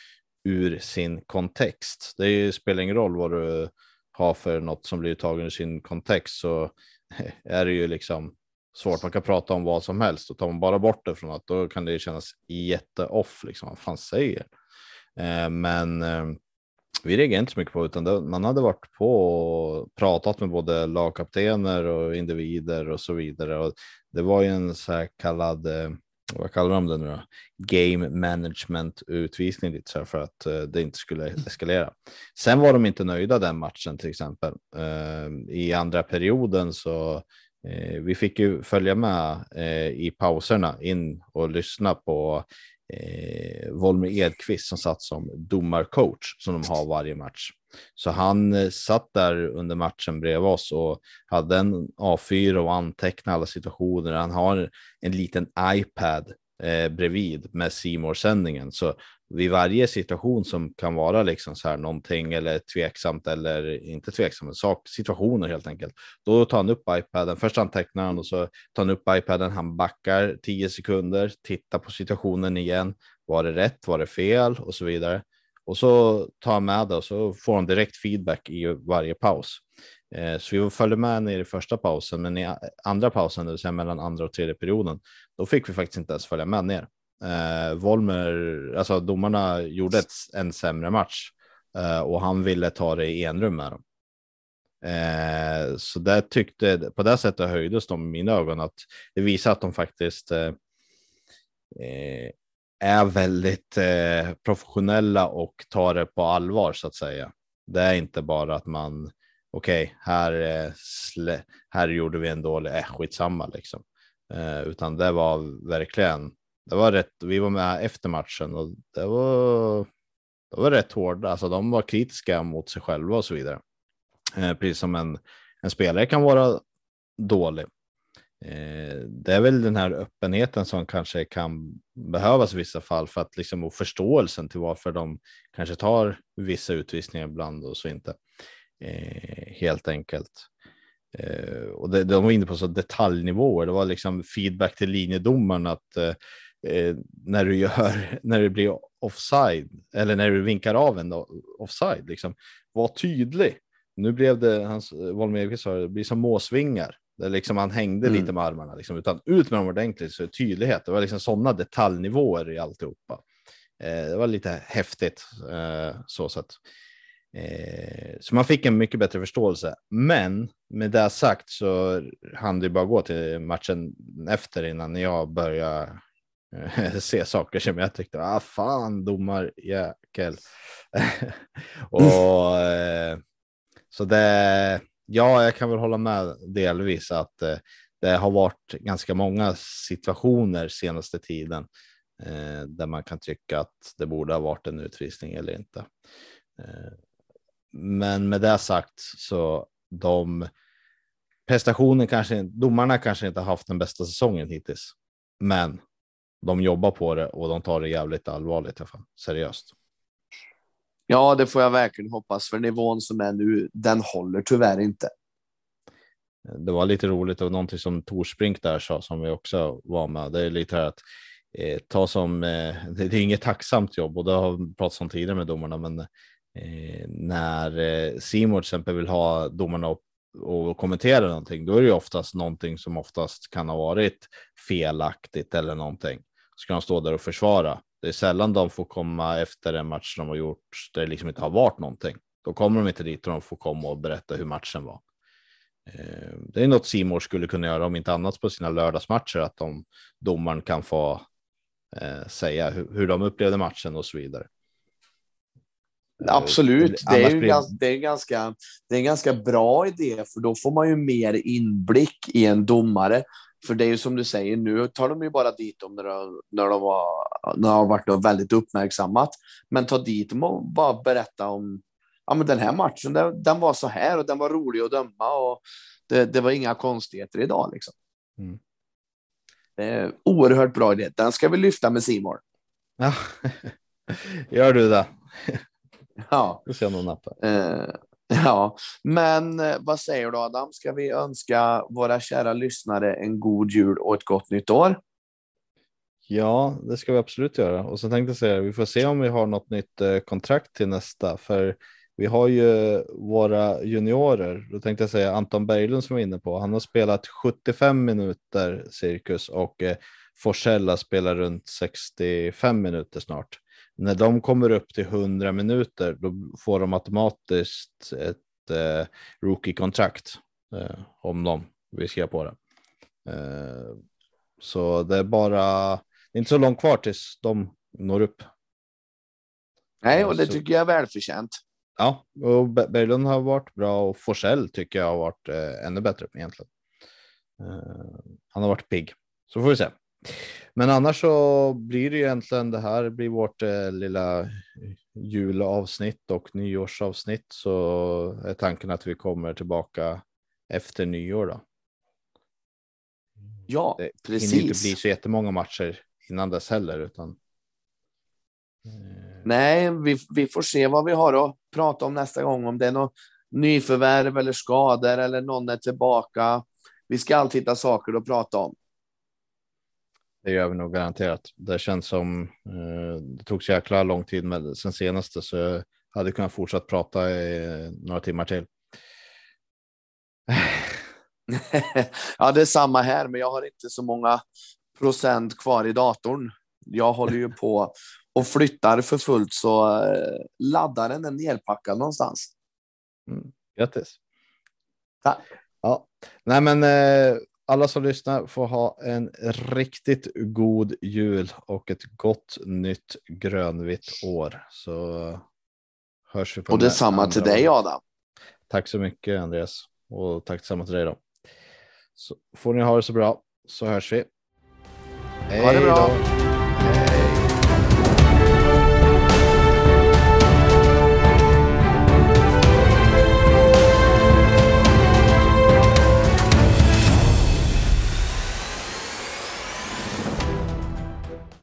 ur sin kontext. Det spelar ingen roll vad du har för något som blir tagen ur sin kontext så är det ju liksom svårt. Man kan prata om vad som helst och tar man bara bort det från att då kan det kännas jätteoff. Liksom vad fan säger? Eh, men eh, vi reagerade inte så mycket på utan det, man hade varit på och pratat med både lagkaptener och individer och så vidare. Och det var ju en så här kallad eh, vad kallar de det nu då? Game management utvisning lite så här för att eh, det inte skulle eskalera. Sen var de inte nöjda den matchen till exempel. Eh, I andra perioden så eh, vi fick ju följa med i pauserna in och lyssna på eh, Volmer Edqvist som satt som domarcoach som de har varje match. Så han eh, satt där under matchen bredvid oss och hade en A4 och antecknade alla situationer. Han har en liten iPad eh, bredvid med simor sändningen så vid varje situation som kan vara liksom så här någonting eller tveksamt eller inte tveksamt, sak, situationer helt enkelt. Då tar han upp iPaden, först antecknar han och så tar han upp iPaden, han backar 10 sekunder, tittar på situationen igen. Var det rätt? Var det fel? Och så vidare. Och så tar han med det och så får han direkt feedback i varje paus. Eh, så vi följde med ner i första pausen, men i andra pausen, det vill säga mellan andra och tredje perioden, då fick vi faktiskt inte ens följa med ner. Eh, Volmer, alltså domarna gjorde ett, en sämre match eh, och han ville ta det i enrum med dem. Eh, så där tyckte, på det sättet höjdes de i mina ögon att det visar att de faktiskt eh, eh, är väldigt eh, professionella och tar det på allvar så att säga. Det är inte bara att man okej, okay, här, eh, här gjorde vi en dålig, eh, skitsamma liksom. Eh, utan det var verkligen det var rätt. Vi var med efter matchen och det var. Det var rätt hårda, alltså de var kritiska mot sig själva och så vidare. Eh, precis som en, en spelare kan vara dålig. Eh, det är väl den här öppenheten som kanske kan behövas i vissa fall för att liksom och förståelsen till varför de kanske tar vissa utvisningar ibland och så inte. Eh, helt enkelt. Eh, och det, de var inne på så detaljnivåer. Det var liksom feedback till linjedomaren att eh, eh när du gör när det blir offside eller när du vinkar av en offside, liksom var tydlig. Nu blev det hans Volmer sa det blir som måsvingar där liksom han hängde mm. lite med armarna, liksom, utan ut med dem ordentligt så tydlighet. Det var liksom sådana detaljnivåer i alltihopa. Eh, det var lite häftigt eh, så sätt. Eh, så man fick en mycket bättre förståelse. Men med det sagt så hann det bara gå till matchen efter innan jag började eh, se saker som jag tyckte, ah fan domar jäkel. och eh, så det ja, jag kan väl hålla med delvis att eh, det har varit ganska många situationer senaste tiden eh, där man kan tycka att det borde ha varit en utvisning eller inte. Eh, men med det sagt så de prestationen kanske domarna kanske inte haft den bästa säsongen hittills, men de jobbar på det och de tar det jävligt allvarligt i alla fall, seriöst. Ja, det får jag verkligen hoppas, för nivån som är nu, den håller tyvärr inte. Det var lite roligt och någonting som Torsbrink där sa som vi också var med. Det är lite här att eh, ta som, eh, det, det är inget tacksamt jobb och det har vi pratat om tidigare med domarna, men eh, när eh, Simon till exempel vill ha domarna upp och kommentera någonting, då är det ju oftast någonting som oftast kan ha varit felaktigt eller någonting. Ska de stå där och försvara det är sällan de får komma efter en match de har gjort där det liksom inte har varit någonting. Då kommer de inte dit och de får komma och berätta hur matchen var. Eh, det är något Simor skulle kunna göra om inte annat på sina lördagsmatcher att de domaren kan få eh, säga hur, hur de upplevde matchen och så vidare. Eh, Absolut, det är ju ganska, det är ganska, det är en ganska bra idé, för då får man ju mer inblick i en domare. För det är ju som du säger, nu tar de ju bara dit dem när de, när de, var, när de har varit väldigt uppmärksammat. Men ta dit dem och bara berätta om ja, men den här matchen, den, den var så här och den var rolig att döma och det, det var inga konstigheter idag. Liksom. Mm. Det är oerhört bra idé. Den ska vi lyfta med Simon. Ja, gör du det? Ja. Vi ser någon napp. Eh, Ja, men eh, vad säger du Adam? Ska vi önska våra kära lyssnare en god jul och ett gott nytt år? Ja, det ska vi absolut göra. Och så tänkte jag säga, vi får se om vi har något nytt eh, kontrakt till nästa, för vi har ju våra juniorer. Då tänkte jag säga Anton Berglund som var inne på. Han har spelat 75 minuter cirkus och eh, Forsella spelar runt 65 minuter snart när de kommer upp till 100 minuter, då får de automatiskt ett eh, rookie-kontrakt eh, om de vill skriva på det. Eh, så det är bara, det är inte så långt kvar tills de når upp. Nej, och det tycker jag är välförtjänt. Ja, och Berglund har varit bra och Forsell tycker jag har varit eh, ännu bättre egentligen. Eh, han har varit pigg, så får vi se. Men annars så blir det egentligen det här blir vårt eh, lilla julavsnitt och nyårsavsnitt så är tanken att vi kommer tillbaka efter nyår då. Ja, det precis. Det inte bli så jättemånga matcher innan dess heller utan. Eh, Nej, vi, vi får se vad vi har att prata om nästa gång. Om det är något nyförvärv eller skador eller någon är tillbaka. Vi ska alltid hitta saker att prata om. Det gör vi nog garanterat. Det känns som eh, det tog så jäkla lång tid med sen senaste så jag hade kunnat fortsätta prata i några timmar till. ja, det är samma här, men jag har inte så många procent kvar i datorn. Jag håller ju på och flyttar för fullt så eh, laddaren är nerpackad någonstans. Mm. Grattis. Tack. Ja, nej, men eh, alla som lyssnar får ha en riktigt god jul och ett gott nytt grönvitt år. Så hörs vi på Och detsamma till dig Adam. Tack så mycket Andreas och tack detsamma till dig då. Så får ni ha det så bra så hörs vi. Hej ha det bra. Då.